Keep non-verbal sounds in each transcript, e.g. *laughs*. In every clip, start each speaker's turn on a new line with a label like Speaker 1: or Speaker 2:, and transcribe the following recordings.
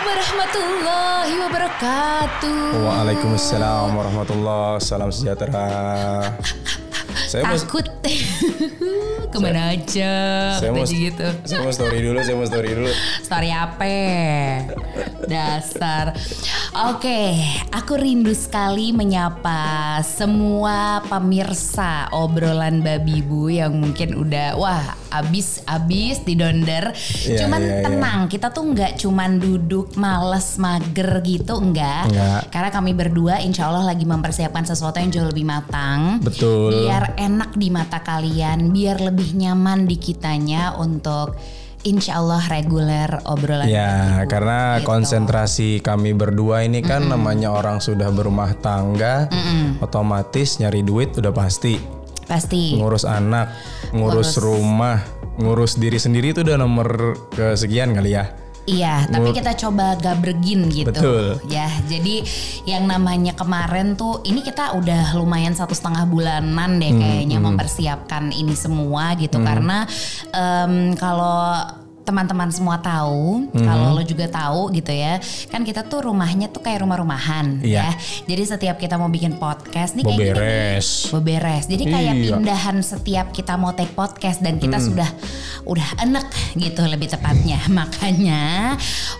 Speaker 1: warahmatullahi wabarakatuh.
Speaker 2: Waalaikumsalam warahmatullahi Salam sejahtera. Saya mau,
Speaker 1: Takut. *laughs* Ke mana aja?
Speaker 2: saya mau,
Speaker 1: gitu.
Speaker 2: saya mau story dulu, saya mau story dulu.
Speaker 1: Story apa? Dasar. Oke, aku rindu sekali menyapa semua pemirsa obrolan babi bu yang mungkin udah wah abis abis di donder.
Speaker 2: Iya,
Speaker 1: cuman
Speaker 2: iya, iya.
Speaker 1: tenang, kita tuh nggak cuman duduk males mager gitu enggak.
Speaker 2: Enggak.
Speaker 1: Karena kami berdua insya Allah lagi mempersiapkan sesuatu yang jauh lebih matang.
Speaker 2: Betul.
Speaker 1: Biar enak di mata kalian, biar lebih nyaman di kitanya untuk insya Allah reguler obrolan.
Speaker 2: Ya, karena
Speaker 1: Gitu.
Speaker 2: konsentrasi kami berdua ini kan namanya orang sudah berumah tangga, otomatis nyari duit udah pasti.
Speaker 1: Pasti.
Speaker 2: Ngurus anak, ngurus rumah, ngurus diri sendiri itu udah nomor kesekian kali ya.
Speaker 1: Iya, tapi kita coba gabregin gitu.
Speaker 2: Betul.
Speaker 1: Ya, jadi yang namanya kemarin tuh ini kita udah lumayan satu setengah bulanan deh
Speaker 2: Hmm,
Speaker 1: kayaknya mempersiapkan ini semua gitu karena em, kalau teman-teman semua tahu,
Speaker 2: Hmm.
Speaker 1: kalau lo juga tahu gitu ya, kan kita tuh rumahnya tuh kayak rumah-rumahan
Speaker 2: Iya.
Speaker 1: ya. Jadi setiap kita mau bikin podcast nih
Speaker 2: Mau
Speaker 1: kayak beberes. Jadi kayak
Speaker 2: Iya.
Speaker 1: pindahan setiap kita mau take podcast dan kita sudah udah enek gitu lebih tepatnya. *laughs* Makanya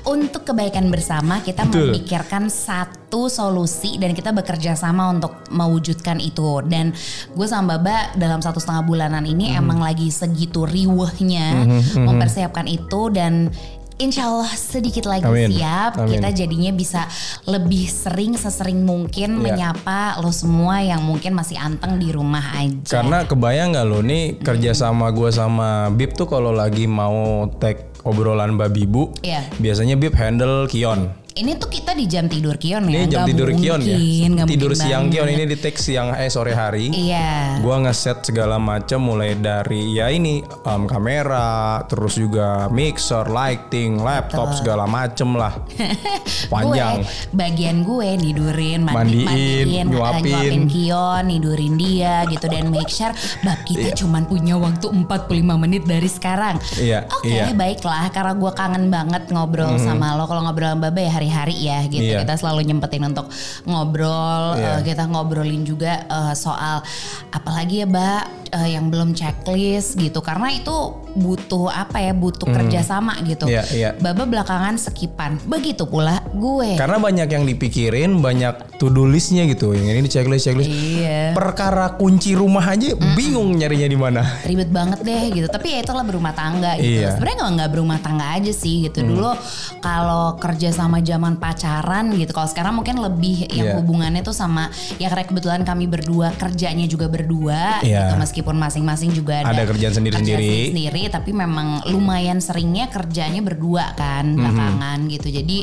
Speaker 1: untuk kebaikan bersama kita
Speaker 2: Betul.
Speaker 1: memikirkan satu solusi dan kita bekerja sama untuk mewujudkan itu. Dan gue sama Baba dalam satu setengah bulanan ini emang lagi segitu riwehnya mempersiapkan itu dan Insya Allah sedikit lagi
Speaker 2: Amin.
Speaker 1: siap
Speaker 2: Amin.
Speaker 1: kita jadinya bisa lebih sering sesering mungkin
Speaker 2: Iya.
Speaker 1: menyapa lo semua yang mungkin masih anteng di rumah aja.
Speaker 2: Karena kebayang nggak lo nih kerja sama gue sama Bib tuh kalau lagi mau tag obrolan babi bu,
Speaker 1: Iya.
Speaker 2: biasanya Bib handle Kion.
Speaker 1: Ini tuh kita di jam tidur Kion ya.
Speaker 2: Ini jam
Speaker 1: nggak
Speaker 2: tidur Kion ya.
Speaker 1: mungkin, nggak
Speaker 2: Tidur
Speaker 1: mungkin
Speaker 2: siang
Speaker 1: banget.
Speaker 2: Kion ini di tag siang eh sore hari.
Speaker 1: Iya.
Speaker 2: Gua ngeset segala macam mulai dari ya ini um, kamera, terus juga mixer, lighting, laptop segala macem lah. *laughs* Panjang.
Speaker 1: Gue, bagian gue nidurin, mandi,
Speaker 2: Mandiin,
Speaker 1: mandiin,
Speaker 2: nyuapin.
Speaker 1: nyuapin Kion, nidurin dia gitu dan make sure bab kita cuman punya waktu 45 menit dari sekarang.
Speaker 2: Iya,
Speaker 1: Oke,
Speaker 2: iya.
Speaker 1: baiklah karena gue kangen banget ngobrol sama lo. Kalau ngobrol sama Baba ya hari-hari ya gitu.
Speaker 2: Iya.
Speaker 1: Kita selalu nyempetin untuk ngobrol,
Speaker 2: Iya.
Speaker 1: eh, kita ngobrolin juga eh, soal apalagi ya, Mbak eh, yang belum checklist gitu. Karena itu butuh apa ya? Butuh kerjasama gitu.
Speaker 2: Iya, iya.
Speaker 1: Baba belakangan sekipan. Begitu pula gue.
Speaker 2: Karena banyak yang dipikirin, banyak to do listnya gitu. Yang ini checklist checklist.
Speaker 1: Iya.
Speaker 2: Perkara kunci rumah aja bingung nyarinya di mana.
Speaker 1: ribet banget deh gitu tapi ya itulah berumah tangga gitu
Speaker 2: Iya.
Speaker 1: sebenarnya nggak nggak berumah tangga aja sih gitu dulu kalau kerja sama zaman pacaran gitu kalau sekarang mungkin lebih yang
Speaker 2: Iya.
Speaker 1: hubungannya tuh sama ya karena kebetulan kami berdua kerjanya juga berdua
Speaker 2: Iya.
Speaker 1: gitu meskipun masing-masing juga ada,
Speaker 2: Ada kerjaan sendiri-sendiri.
Speaker 1: sendiri tapi memang lumayan seringnya kerjanya berdua kan
Speaker 2: Mhm.
Speaker 1: belakangan gitu jadi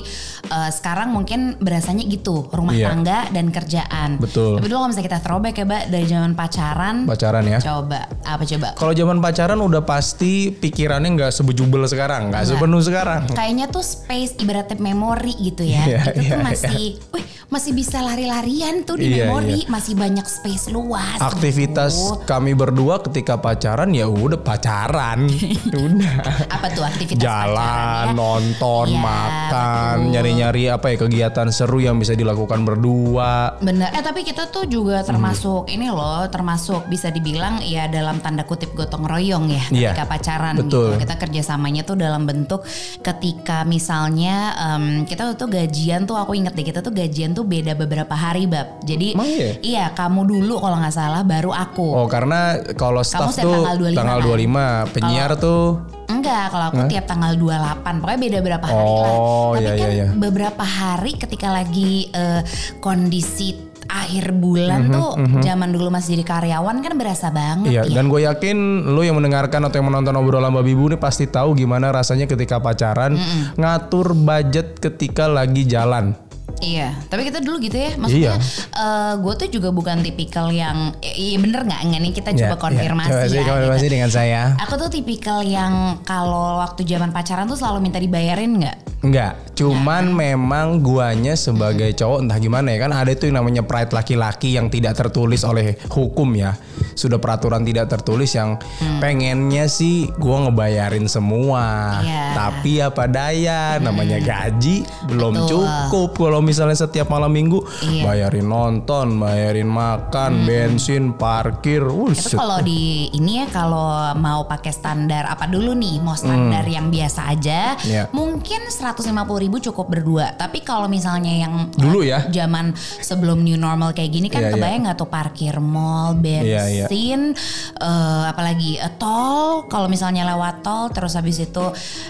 Speaker 1: eh, sekarang mungkin berasanya gitu rumah
Speaker 2: Iya.
Speaker 1: tangga dan kerjaan
Speaker 2: Betul.
Speaker 1: tapi dulu kalau misalnya kita throwback ya mbak dari zaman pacaran
Speaker 2: Pacaran ya.
Speaker 1: Coba apa coba?
Speaker 2: Kalau zaman pacaran udah pasti pikirannya nggak sebejubel sekarang, nggak sepenuh sekarang.
Speaker 1: Kayaknya tuh space ibaratnya memori gitu ya.
Speaker 2: Iya,
Speaker 1: itu
Speaker 2: iya,
Speaker 1: tuh masih, wih masih bisa lari-larian tuh di
Speaker 2: Iya,
Speaker 1: memori, masih banyak space luas.
Speaker 2: Aktivitas
Speaker 1: gitu.
Speaker 2: kami berdua ketika pacaran ya udah pacaran, *laughs* udah.
Speaker 1: apa tuh aktivitas
Speaker 2: Jalan,
Speaker 1: pacaran ya?
Speaker 2: nonton,
Speaker 1: Iya,
Speaker 2: makan, nyari-nyari apa ya kegiatan seru yang bisa dilakukan berdua.
Speaker 1: Bener. Eh tapi kita tuh juga termasuk ini loh, termasuk bisa dibilang ya dalam tanda kutip gotong royong ya
Speaker 2: Iya,
Speaker 1: ketika pacaran
Speaker 2: betul.
Speaker 1: gitu. Kita kerjasamanya tuh dalam bentuk ketika misalnya em, kita tuh gajian tuh aku inget deh kita tuh gajian tuh beda beberapa hari bab. Jadi
Speaker 2: Emang iya?
Speaker 1: iya kamu dulu kalau nggak salah baru aku.
Speaker 2: Oh karena kalau staff tuh
Speaker 1: tanggal 25
Speaker 2: tanggal
Speaker 1: kan?
Speaker 2: 25, penyiar tuh
Speaker 1: Enggak, kalau aku tiap tanggal 28. Pokoknya beda berapa hari lah.
Speaker 2: Oh,
Speaker 1: Tapi
Speaker 2: iya,
Speaker 1: kan
Speaker 2: iya, iya.
Speaker 1: beberapa hari ketika lagi eh, kondisi akhir bulan tuh zaman dulu masih jadi karyawan kan berasa banget
Speaker 2: Iya,
Speaker 1: ya.
Speaker 2: dan gue yakin lu yang mendengarkan atau yang menonton obrolan Babi Bu ini pasti tahu gimana rasanya ketika pacaran ngatur budget ketika lagi jalan.
Speaker 1: Iya, tapi kita dulu gitu ya. Maksudnya
Speaker 2: Iya.
Speaker 1: gue tuh juga bukan tipikal yang iya bener nggak nggak nih kita coba
Speaker 2: Ya,
Speaker 1: konfirmasi
Speaker 2: ya. Coba
Speaker 1: ya.
Speaker 2: konfirmasi
Speaker 1: gitu.
Speaker 2: dengan saya.
Speaker 1: Aku tuh tipikal yang kalau waktu zaman pacaran tuh selalu minta dibayarin nggak?
Speaker 2: Enggak, cuman memang guanya sebagai cowok entah gimana ya kan ada itu yang namanya pride laki-laki yang tidak tertulis oleh hukum ya. Sudah peraturan tidak tertulis yang pengennya sih gua ngebayarin semua.
Speaker 1: Iya.
Speaker 2: Tapi apa daya namanya gaji belum
Speaker 1: Betul.
Speaker 2: cukup kalau misalnya setiap malam minggu
Speaker 1: Iya.
Speaker 2: bayarin nonton, bayarin makan, bensin, parkir.
Speaker 1: Itu
Speaker 2: Wuset.
Speaker 1: kalau di ini ya kalau mau pakai standar apa dulu nih mau standar yang biasa aja
Speaker 2: Hmm. Iya.
Speaker 1: mungkin 150.000 ribu cukup berdua tapi kalau misalnya yang
Speaker 2: Dulu ya.
Speaker 1: zaman sebelum new normal kayak gini kan
Speaker 2: Iya, iya.
Speaker 1: kebayang nggak tuh parkir mall
Speaker 2: Iya, iya.
Speaker 1: bensin eh, apalagi eh, tol kalau misalnya lewat tol terus habis itu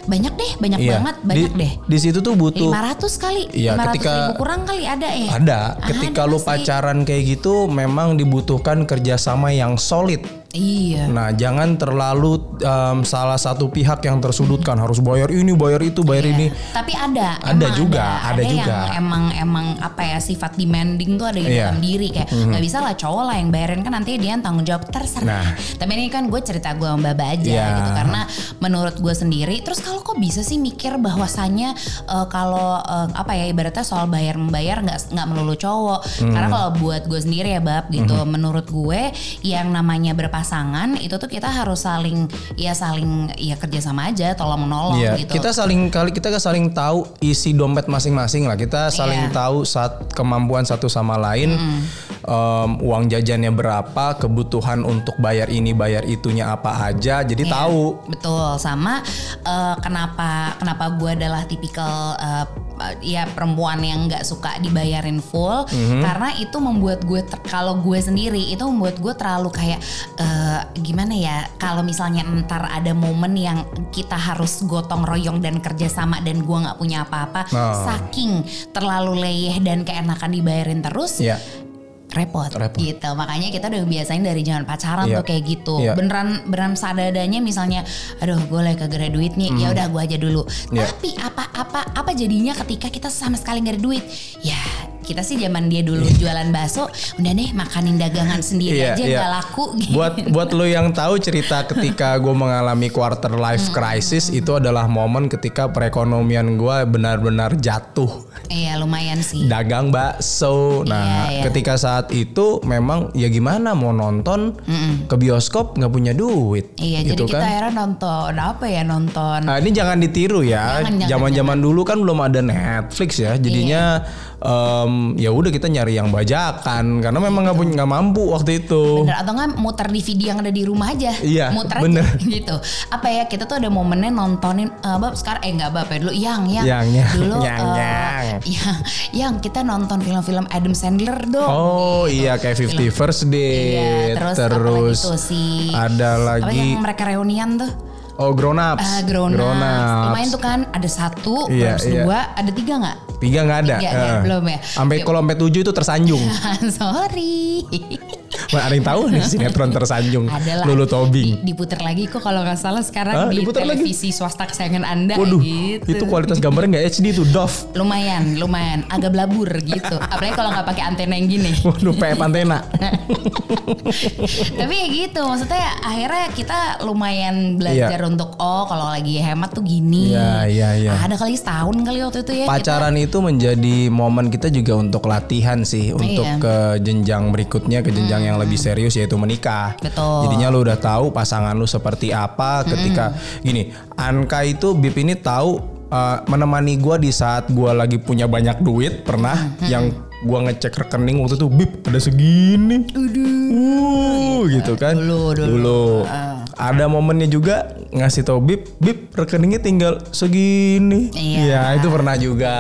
Speaker 1: banyak deh banyak
Speaker 2: Iya.
Speaker 1: banget banyak
Speaker 2: di,
Speaker 1: deh
Speaker 2: Di situ tuh butuh
Speaker 1: 500 kali
Speaker 2: Iya,
Speaker 1: 500
Speaker 2: ketika-
Speaker 1: kurang kali ada ya
Speaker 2: Ada. Ketika lu
Speaker 1: pasti.
Speaker 2: pacaran kayak gitu, memang dibutuhkan kerjasama yang solid.
Speaker 1: Iya
Speaker 2: Nah, jangan terlalu em, salah satu pihak yang tersudutkan harus bayar ini, bayar itu, bayar
Speaker 1: Iya.
Speaker 2: ini.
Speaker 1: Tapi ada,
Speaker 2: Ada
Speaker 1: emang
Speaker 2: juga,
Speaker 1: ada,
Speaker 2: ada
Speaker 1: yang
Speaker 2: juga.
Speaker 1: emang emang apa ya sifat demanding tuh ada di
Speaker 2: Iya.
Speaker 1: dalam diri kayak nggak bisa lah cowok lah yang bayarin kan nanti dia yang tanggung jawab terserah.
Speaker 2: Nah.
Speaker 1: Tapi ini kan gue cerita gue sama Baba aja
Speaker 2: Iya.
Speaker 1: gitu karena menurut gue sendiri. Terus kalau kok bisa sih mikir bahwasannya eh, kalau eh, apa ya ibaratnya soal bayar membayar nggak nggak melulu cowok.
Speaker 2: Hmm.
Speaker 1: Karena kalau buat gue sendiri ya Bab gitu, menurut gue yang namanya berpasangan itu tuh kita harus saling ya saling ya kerjasama aja, tolong menolong
Speaker 2: Iya,
Speaker 1: gitu.
Speaker 2: kita saling kali kita kan saling tahu isi dompet masing-masing lah. Kita saling
Speaker 1: Iya.
Speaker 2: tahu saat kemampuan satu sama lain, em, uang jajannya berapa, kebutuhan untuk bayar ini bayar itunya apa aja. Jadi
Speaker 1: Iya,
Speaker 2: tahu.
Speaker 1: Betul, sama eh, kenapa kenapa gue adalah tipikal eh, ya perempuan yang nggak suka dibayarin full
Speaker 2: Mhm.
Speaker 1: karena itu membuat gue ter- kalau gue sendiri itu membuat gue terlalu kayak eh, gimana ya kalau misalnya ntar ada momen yang kita harus gotong royong dan kerjasama dan gue nggak punya apa-apa
Speaker 2: Nah.
Speaker 1: saking terlalu leyeh dan keenakan dibayarin terus
Speaker 2: Ya.
Speaker 1: Repot,
Speaker 2: Repot.
Speaker 1: gitu makanya kita udah biasain dari zaman pacaran
Speaker 2: Iya.
Speaker 1: tuh kayak gitu
Speaker 2: Iya.
Speaker 1: beneran beneran sadadanya misalnya aduh gue lagi kagak duit nih ya udah gue aja dulu.
Speaker 2: Iya.
Speaker 1: tapi apa apa apa jadinya ketika kita sama sekali nggak ada duit ya kita sih zaman dia dulu jualan bakso udah deh makanin dagangan sendiri
Speaker 2: Iya,
Speaker 1: aja
Speaker 2: iya.
Speaker 1: nggak laku *laughs* gitu.
Speaker 2: buat buat lo yang tahu cerita ketika gue mengalami quarter life crisis itu adalah momen ketika perekonomian gue benar-benar jatuh
Speaker 1: iya lumayan sih
Speaker 2: dagang bakso nah
Speaker 1: Iya, iya.
Speaker 2: ketika saat itu memang ya gimana mau nonton ke bioskop nggak punya duit
Speaker 1: iya jadi
Speaker 2: gitu
Speaker 1: kita
Speaker 2: kan
Speaker 1: akhirnya nonton apa ya nonton
Speaker 2: Nah ini jangan ditiru ya. Zaman-zaman dulu kan belum ada Netflix ya. Jadinya em, ya udah kita nyari yang bajakan karena memang nggak punya nggak mampu waktu itu.
Speaker 1: Bener atau nggak muter DVD yang ada di rumah aja.
Speaker 2: Iya,
Speaker 1: muter
Speaker 2: bener.
Speaker 1: aja *laughs* gitu. Apa ya kita tuh ada momennya nontonin eh, bab sekarang eh nggak bab ya dulu yang yang
Speaker 2: Yang, yang,
Speaker 1: dulu *laughs*
Speaker 2: yang,
Speaker 1: eh,
Speaker 2: yang.
Speaker 1: yang yang kita nonton film-film Adam Sandler dong.
Speaker 2: Oh iya kayak 50 First Date.
Speaker 1: Iya, terus, apa lagi tuh si
Speaker 2: ada
Speaker 1: apa
Speaker 2: lagi
Speaker 1: yang mereka reunian tuh?
Speaker 2: Oh Grown Ups.
Speaker 1: Ah, grown, Ups.
Speaker 2: Grown Ups.
Speaker 1: Lumayan tuh kan ada satu,
Speaker 2: Iya,
Speaker 1: terus
Speaker 2: iya.
Speaker 1: dua, ada tiga nggak?
Speaker 2: Tiga nggak ada.
Speaker 1: Tiga, ya,
Speaker 2: Eh.
Speaker 1: belum ya.
Speaker 2: Sampai kalau sampai tujuh itu tersanjung. *laughs*
Speaker 1: Sorry.
Speaker 2: Wah, ada yang tahu nih sinetron tersanjung.
Speaker 1: Adalah
Speaker 2: Lulu Tobing.
Speaker 1: Di, diputer lagi kok kalau nggak salah sekarang
Speaker 2: Hah,
Speaker 1: di
Speaker 2: diputer lagi?
Speaker 1: televisi swasta kesayangan anda
Speaker 2: Waduh,
Speaker 1: gitu.
Speaker 2: itu kualitas gambarnya nggak HD tuh, Dov.
Speaker 1: lumayan, lumayan, agak blabur gitu. Apalagi kalau nggak pakai antena yang gini.
Speaker 2: Waduh, PF antena.
Speaker 1: Tapi ya gitu, maksudnya akhirnya kita lumayan belajar untuk oh kalau lagi hemat tuh gini.
Speaker 2: Iya, iya, iya.
Speaker 1: Ada kali setahun kali waktu itu ya.
Speaker 2: Pacaran itu menjadi momen kita juga untuk latihan sih untuk
Speaker 1: Iya.
Speaker 2: ke jenjang berikutnya ke jenjang yang lebih serius yaitu menikah.
Speaker 1: Betul.
Speaker 2: Jadinya lu udah tahu pasangan lu seperti apa ketika gini, Anka itu Bib ini tahu uh, menemani gua di saat gua lagi punya banyak duit pernah yang gua ngecek rekening waktu itu Bib ada segini. Uh, gitu kan.
Speaker 1: Dulu, dulu.
Speaker 2: Ada momennya juga ngasih tau Bib, Bib rekeningnya tinggal segini.
Speaker 1: Iya.
Speaker 2: Ya, itu pernah juga.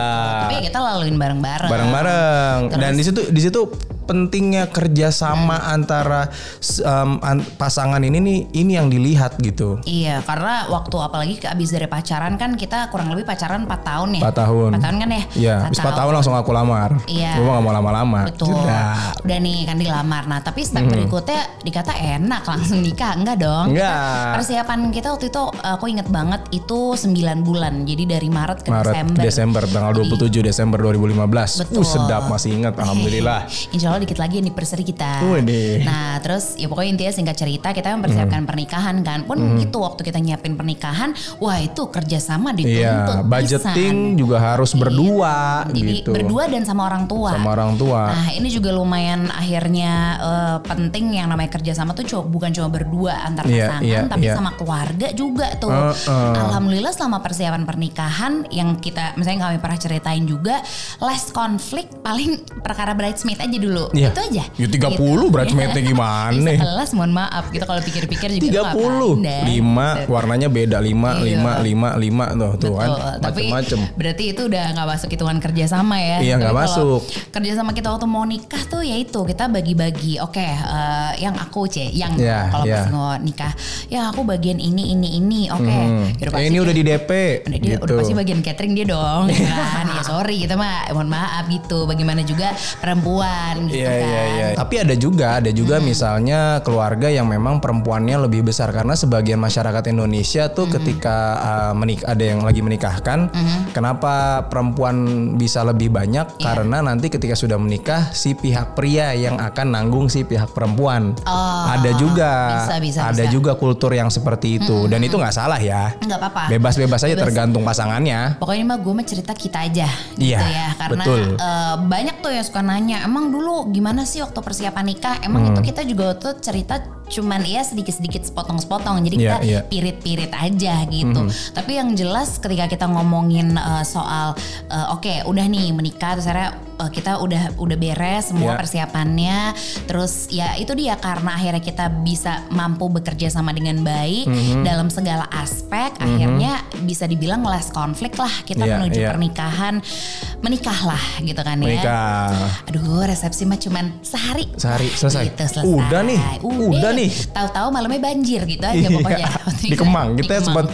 Speaker 1: Tapi kita laluin bareng-bareng.
Speaker 2: Bareng-bareng. Dan di situ di situ pentingnya kerjasama antara s- em, an- pasangan ini nih ini yang dilihat gitu.
Speaker 1: Iya, karena waktu apalagi abis dari pacaran kan kita kurang lebih pacaran 4 tahun ya.
Speaker 2: 4 tahun.
Speaker 1: 4 tahun kan ya?
Speaker 2: Iya,
Speaker 1: Empat
Speaker 2: habis 4 tahun langsung aku lamar.
Speaker 1: Iya.
Speaker 2: Gue gak mau lama-lama.
Speaker 1: Betul.
Speaker 2: Tidak.
Speaker 1: Udah nih kan dilamar. Nah, tapi step berikutnya dikata enak langsung nikah. Enggak dong.
Speaker 2: Enggak.
Speaker 1: Kita- persiapan kita waktu itu aku inget banget itu 9 bulan. Jadi dari Maret ke
Speaker 2: Maret
Speaker 1: Desember.
Speaker 2: Desember tanggal 27 Desember 2015.
Speaker 1: Betul.
Speaker 2: Uh sedap masih ingat alhamdulillah.
Speaker 1: Insya Allah Allah dikit lagi anniversary kita.
Speaker 2: Widih.
Speaker 1: Nah terus ya pokoknya intinya singkat cerita kita mempersiapkan
Speaker 2: Hmm.
Speaker 1: pernikahan kan. Pun itu waktu kita nyiapin pernikahan, wah itu kerjasama dituntut.
Speaker 2: Iya, budgeting juga harus berdua
Speaker 1: Jadi
Speaker 2: gitu.
Speaker 1: berdua dan sama orang tua.
Speaker 2: sama orang tua.
Speaker 1: Nah ini juga lumayan akhirnya eh, penting yang namanya kerjasama tuh cu- bukan cuma berdua antar
Speaker 2: Iya,
Speaker 1: pasangan,
Speaker 2: iya,
Speaker 1: tapi
Speaker 2: iya.
Speaker 1: sama keluarga juga tuh.
Speaker 2: Heeh.
Speaker 1: Alhamdulillah selama persiapan pernikahan yang kita, misalnya kami pernah ceritain juga, less konflik paling perkara bridesmaid aja dulu.
Speaker 2: Iya.
Speaker 1: Itu aja.
Speaker 2: Ya 30 bridesmaidnya gimana?
Speaker 1: Sebelas mohon maaf gitu kalau pikir-pikir juga
Speaker 2: Tiga
Speaker 1: nggak
Speaker 2: puluh,
Speaker 1: pandai.
Speaker 2: lima warnanya beda lima,
Speaker 1: Iya.
Speaker 2: lima, lima, lima tuh, tuh kan, macem-macem.
Speaker 1: berarti itu udah nggak masuk hitungan kerjasama ya.
Speaker 2: Iya, nggak masuk.
Speaker 1: Kerjasama kita waktu mau nikah tuh ya itu kita bagi-bagi. Oke, eh, yang aku c, yang
Speaker 2: Iya,
Speaker 1: kalau
Speaker 2: iya.
Speaker 1: pas mau nikah, ya aku bagian ini ini ini. Oke,
Speaker 2: Hmm.
Speaker 1: Ya
Speaker 2: Eh, ini udah di DP,
Speaker 1: udah dia
Speaker 2: gitu.
Speaker 1: udah pasti bagian catering dia dong ya *laughs* kan ya sorry kita mah mohon maaf gitu bagaimana juga perempuan gitu
Speaker 2: Iya
Speaker 1: kan
Speaker 2: iya iya. Tapi ada juga, ada juga misalnya keluarga yang memang perempuannya lebih besar karena sebagian masyarakat Indonesia tuh ketika uh, menik ada yang lagi menikahkan, kenapa perempuan bisa lebih banyak? Karena nanti ketika sudah menikah si pihak pria yang akan nanggung si pihak perempuan.
Speaker 1: Oh,
Speaker 2: ada juga,
Speaker 1: bisa, bisa,
Speaker 2: ada
Speaker 1: bisa.
Speaker 2: juga kultur yang seperti itu dan itu nggak salah ya.
Speaker 1: nggak apa-apa
Speaker 2: Bebas-bebas aja tergantung pasangannya.
Speaker 1: Pokoknya mah gue mah cerita kita aja
Speaker 2: Iya,
Speaker 1: gitu ya karena
Speaker 2: betul.
Speaker 1: eh, banyak tuh yang suka nanya emang dulu gimana sih waktu persiapan nikah emang
Speaker 2: Hmm.
Speaker 1: itu kita juga tuh cerita cuman ya sedikit-sedikit sepotong-sepotong jadi
Speaker 2: Iya,
Speaker 1: kita
Speaker 2: iya.
Speaker 1: pirit-pirit aja gitu tapi yang jelas ketika kita ngomongin eh, soal eh, oke udah nih menikah terus akhirnya eh, kita udah udah beres semua
Speaker 2: Iya.
Speaker 1: persiapannya terus ya itu dia karena akhirnya kita bisa mampu bekerja sama dengan baik
Speaker 2: Mhm.
Speaker 1: dalam segala aspek akhirnya bisa dibilang less konflik lah kita
Speaker 2: Iya,
Speaker 1: menuju
Speaker 2: iya.
Speaker 1: pernikahan menikahlah gitu kan ya
Speaker 2: Menikah.
Speaker 1: aduh resepsi mah cuman sehari
Speaker 2: Sehari selesai.
Speaker 1: Gitu, selesai.
Speaker 2: Udah nih, udah nih.
Speaker 1: Tahu-tahu malamnya banjir gitu aja
Speaker 2: Iya,
Speaker 1: pokoknya *laughs*
Speaker 2: di Kemang. Kita
Speaker 1: Di Kemang.
Speaker 2: sempat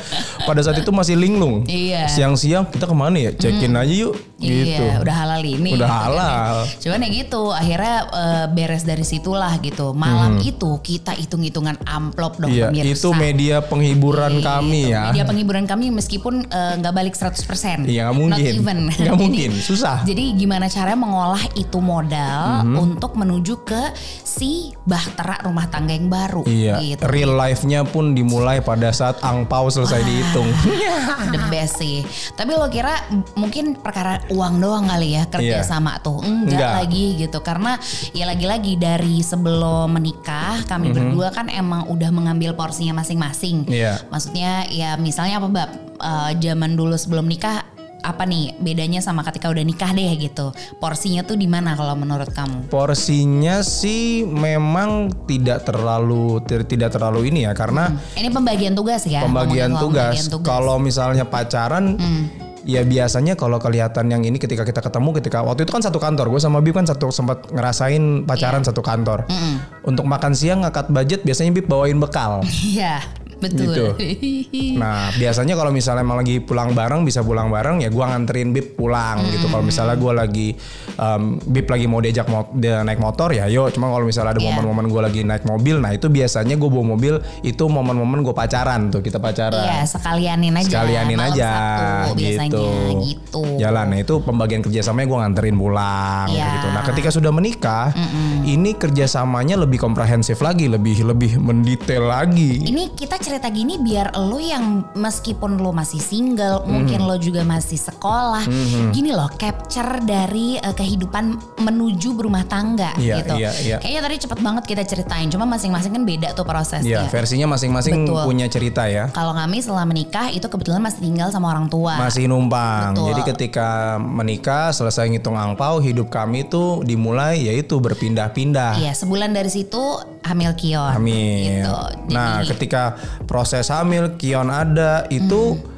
Speaker 2: pada saat itu masih linglung.
Speaker 1: Iya.
Speaker 2: Siang-siang kita ke mana ya? Check-in aja yuk. gitu.
Speaker 1: Iya, udah halal ini.
Speaker 2: Udah
Speaker 1: gitu kan
Speaker 2: halal.
Speaker 1: Cuman ya gitu, akhirnya eh, beres dari situlah gitu. Malam itu kita hitung-hitungan amplop dong
Speaker 2: Hmm. Iya,
Speaker 1: pemirsa.
Speaker 2: itu media penghiburan
Speaker 1: Gitu.
Speaker 2: kami ya.
Speaker 1: Media penghiburan kami meskipun eh, nggak balik 100%.
Speaker 2: Iya, nggak mungkin.
Speaker 1: Not even. *laughs*
Speaker 2: Mungkin, susah.
Speaker 1: Jadi gimana caranya mengolah itu modal
Speaker 2: Mhm.
Speaker 1: untuk menuju ke si bahtera rumah tangga yang baru
Speaker 2: Iya,
Speaker 1: gitu.
Speaker 2: real life-nya pun dimulai pada saat angpau selesai dihitung. *laughs*
Speaker 1: the best sih. Tapi lo kira mungkin perkara uang doang kali ya kerja
Speaker 2: Iya.
Speaker 1: sama tuh? Enggak,
Speaker 2: Enggak.
Speaker 1: lagi gitu. Karena ya lagi-lagi dari sebelum menikah kami berdua kan emang udah mengambil porsinya masing-masing.
Speaker 2: Iya.
Speaker 1: Maksudnya ya misalnya apa bab Eh, zaman dulu sebelum nikah apa nih bedanya sama ketika udah nikah deh gitu. Porsinya tuh di mana kalau menurut kamu?
Speaker 2: Porsinya sih memang tidak terlalu ter- tidak terlalu ini ya karena
Speaker 1: Ini pembagian tugas ya.
Speaker 2: pembagian tugas.
Speaker 1: tugas.
Speaker 2: Kalau misalnya pacaran, ya biasanya kalau kelihatan yang ini ketika kita ketemu, ketika waktu itu kan satu kantor, gue sama Bib kan satu sempat ngerasain pacaran
Speaker 1: Iya.
Speaker 2: satu kantor. Untuk makan siang ngangkat budget, biasanya Bib bawain bekal. *laughs*
Speaker 1: Iya, betul. *laughs*
Speaker 2: Nah biasanya kalau misalnya emang lagi pulang bareng bisa pulang bareng ya gua nganterin Bib pulang gitu. Kalau misalnya gua lagi um, Bib lagi mau diajak mo- dia naik motor ya yuk. Cuma kalau misalnya ada
Speaker 1: Iya.
Speaker 2: momen-momen gua lagi naik mobil, nah itu biasanya gua bawa mobil itu momen-momen gua pacaran tuh kita pacaran.
Speaker 1: Iya, sekalianin aja.
Speaker 2: Sekalianin
Speaker 1: malam
Speaker 2: aja
Speaker 1: Sabtu biasanya
Speaker 2: gitu.
Speaker 1: gitu.
Speaker 2: Jalan, nah itu pembagian kerjasamanya gue nganterin pulang
Speaker 1: Iya.
Speaker 2: gitu. Nah ketika sudah menikah, ini kerjasamanya lebih komprehensif lagi, lebih lebih mendetail lagi.
Speaker 1: Ini kita cerita gini biar lo yang meskipun lo masih single,
Speaker 2: Hmm.
Speaker 1: mungkin lo juga masih sekolah, gini loh capture dari eh, kehidupan menuju berumah tangga
Speaker 2: Iya,
Speaker 1: gitu.
Speaker 2: iya, iya.
Speaker 1: Kayaknya tadi cepet banget kita ceritain, cuma masing-masing kan beda tuh prosesnya.
Speaker 2: Iya, versinya masing-masing
Speaker 1: Betul.
Speaker 2: punya cerita ya.
Speaker 1: Kalau kami setelah menikah itu kebetulan masih tinggal sama orang tua.
Speaker 2: Masih numpang.
Speaker 1: Betul.
Speaker 2: Jadi ketika menikah selesai ngitung angpau, hidup kami tuh dimulai yaitu berpindah-pindah.
Speaker 1: Iya, sebulan dari situ hamil Kion.
Speaker 2: Hamil.
Speaker 1: Gitu.
Speaker 2: Nah,
Speaker 1: Jadi-
Speaker 2: ketika proses hamil Kion ada itu
Speaker 1: Hmm.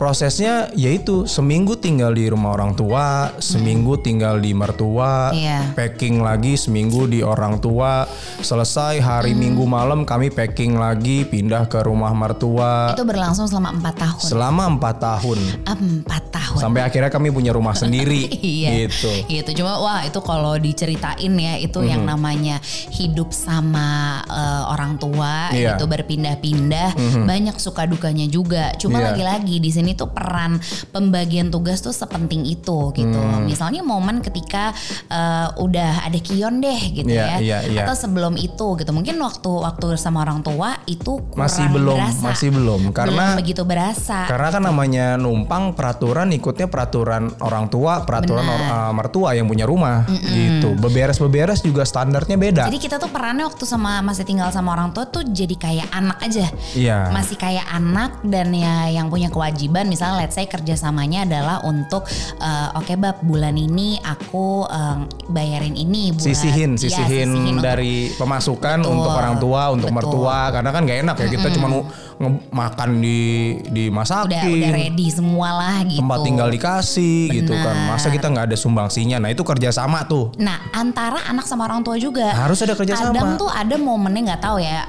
Speaker 2: Prosesnya yaitu seminggu tinggal di rumah orang tua, seminggu tinggal di mertua,
Speaker 1: Hmm. Iya.
Speaker 2: packing lagi seminggu di orang tua, selesai hari
Speaker 1: Hmm.
Speaker 2: Minggu malam kami packing lagi pindah ke rumah mertua
Speaker 1: itu berlangsung selama empat tahun.
Speaker 2: selama empat tahun.
Speaker 1: Empat tahun.
Speaker 2: Sampai akhirnya kami punya rumah sendiri *laughs*
Speaker 1: iya.
Speaker 2: gitu.
Speaker 1: Gitu. Cuma wah itu kalau diceritain ya itu yang
Speaker 2: Mhm.
Speaker 1: namanya hidup sama eh, orang tua
Speaker 2: Iya.
Speaker 1: gitu berpindah-pindah banyak suka dukanya juga. Cuma
Speaker 2: Iya.
Speaker 1: lagi-lagi di sini tuh peran pembagian tugas tuh sepenting itu gitu.
Speaker 2: Hmm.
Speaker 1: Misalnya momen ketika eh, udah ada kion deh gitu
Speaker 2: Iya,
Speaker 1: ya.
Speaker 2: iya, iya.
Speaker 1: Atau sebelum itu gitu. Mungkin waktu waktu sama orang tua itu kurang
Speaker 2: Masih belum,
Speaker 1: berasa.
Speaker 2: masih belum karena
Speaker 1: belum begitu berasa.
Speaker 2: Karena kan namanya numpang peraturan ikutnya peraturan orang tua, peraturan or- uh, mertua yang punya rumah gitu. Beberes-beberes juga standarnya beda.
Speaker 1: Jadi kita tuh perannya waktu sama masih tinggal sama orang tua tuh jadi kayak anak aja.
Speaker 2: Iya.
Speaker 1: Masih kayak anak dan ya yang punya kewajiban misalnya let's say kerjasamanya adalah untuk eh, oke bab bulan ini aku eh, bayarin ini buat
Speaker 2: sisihin,
Speaker 1: Iya,
Speaker 2: sisihin
Speaker 1: untuk-
Speaker 2: dari pemasukan
Speaker 1: Betul.
Speaker 2: untuk orang tua, untuk
Speaker 1: Betul.
Speaker 2: mertua. Karena kan gak enak ya kita cuma nu- nge- makan di
Speaker 1: udah
Speaker 2: dimasakin.
Speaker 1: udah ready semua lah gitu.
Speaker 2: Tempat tinggal dikasih gitu kan. Masa kita nggak ada sumbangsinya. Nah, itu kerjasama tuh.
Speaker 1: Nah antara anak sama orang tua juga
Speaker 2: Harus ada kerjasama.
Speaker 1: Kadang tuh ada momennya nggak tahu ya.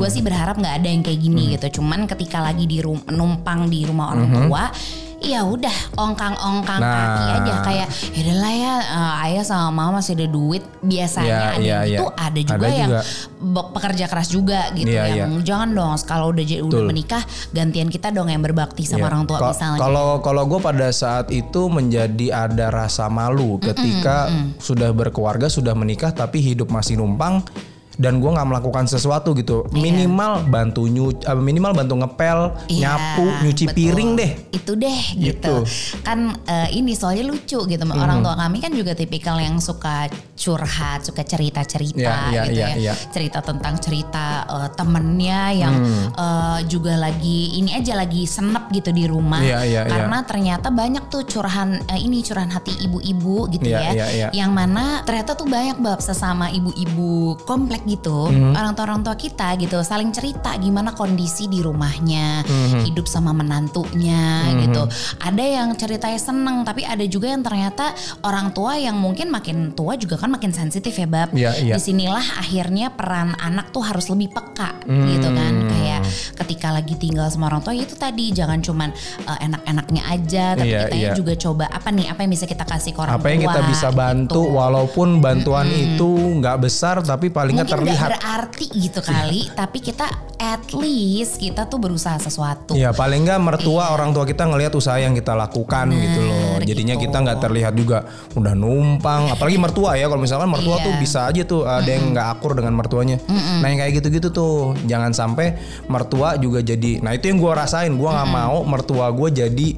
Speaker 1: Gue sih berharap nggak ada yang kayak gini gitu. Cuman ketika lagi di rum- numpang di rumah orang tua, ya udah ongkang-ongkang
Speaker 2: Nah.
Speaker 1: kaki aja kayak ya udahlah ya eh, ayah sama mama masih ada duit biasanya
Speaker 2: Iya,
Speaker 1: ada
Speaker 2: iya,
Speaker 1: yang gitu
Speaker 2: iya.
Speaker 1: ada juga
Speaker 2: Ada
Speaker 1: yang
Speaker 2: juga.
Speaker 1: pekerja keras juga gitu
Speaker 2: Iya,
Speaker 1: yang jangan dong kalau udah jadi- udah
Speaker 2: Betul.
Speaker 1: menikah gantian kita dong yang berbakti sama
Speaker 2: Iya.
Speaker 1: orang tua
Speaker 2: Ko-
Speaker 1: misalnya
Speaker 2: Kalau kalau gue pada saat itu menjadi ada rasa malu ketika sudah berkeluarga sudah menikah tapi hidup masih numpang dan gue nggak melakukan sesuatu gitu minimal bantu nyu eh, minimal bantu ngepel
Speaker 1: Iya,
Speaker 2: nyapu nyuci
Speaker 1: betul.
Speaker 2: piring deh
Speaker 1: Itu deh gitu.
Speaker 2: Gitu.
Speaker 1: Kan eh, ini soalnya lucu gitu.
Speaker 2: Hmm.
Speaker 1: Orang tua kami kan juga tipikal yang suka curhat, suka cerita-cerita
Speaker 2: Iya, iya,
Speaker 1: gitu
Speaker 2: iya,
Speaker 1: ya.
Speaker 2: iya.
Speaker 1: Cerita tentang cerita eh, temennya yang
Speaker 2: Hmm.
Speaker 1: eh, juga lagi ini aja lagi senep gitu di rumah.
Speaker 2: Iya, iya,
Speaker 1: Karena ternyata banyak tuh curahan eh, ini curahan hati ibu-ibu gitu
Speaker 2: Iya,
Speaker 1: ya.
Speaker 2: iya, iya.
Speaker 1: Yang mana ternyata tuh banyak bab sesama ibu-ibu komplek gitu.
Speaker 2: Hmm.
Speaker 1: Orang tua orang tua kita gitu saling cerita gimana kondisi di rumahnya,
Speaker 2: Hmm.
Speaker 1: hidup sama menantunya gitu. Ada yang ceritanya seneng tapi ada juga yang ternyata orang tua yang mungkin makin tua juga kan makin sensitif ya bab.
Speaker 2: Iya, iya.
Speaker 1: Di sinilah akhirnya peran anak tuh harus lebih peka gitu kan.
Speaker 2: Hmm.
Speaker 1: Kayak ketika lagi tinggal sama orang tua itu tadi jangan cuman uh, enak-enaknya aja tapi
Speaker 2: Iya,
Speaker 1: kita
Speaker 2: iya.
Speaker 1: juga coba apa nih apa yang bisa kita kasih ke orang
Speaker 2: apa yang
Speaker 1: tua
Speaker 2: kita bisa bantu
Speaker 1: gitu.
Speaker 2: walaupun bantuan itu nggak besar tapi paling nggak terlihat
Speaker 1: berarti gitu kali, tapi kita at least kita tuh berusaha sesuatu.
Speaker 2: Ya paling nggak mertua orang tua kita ngelihat usaha yang kita lakukan gitu loh. Jadinya
Speaker 1: gitu.
Speaker 2: kita nggak terlihat juga udah numpang. Apalagi mertua ya. Kalau misalkan mertua
Speaker 1: Iya.
Speaker 2: tuh bisa aja tuh ada yang nggak akur dengan mertuanya. Nah yang kayak gitu-gitu tuh jangan sampai mertua juga jadi. Nah itu yang gua rasain. Gua nggak mau mertua gue jadi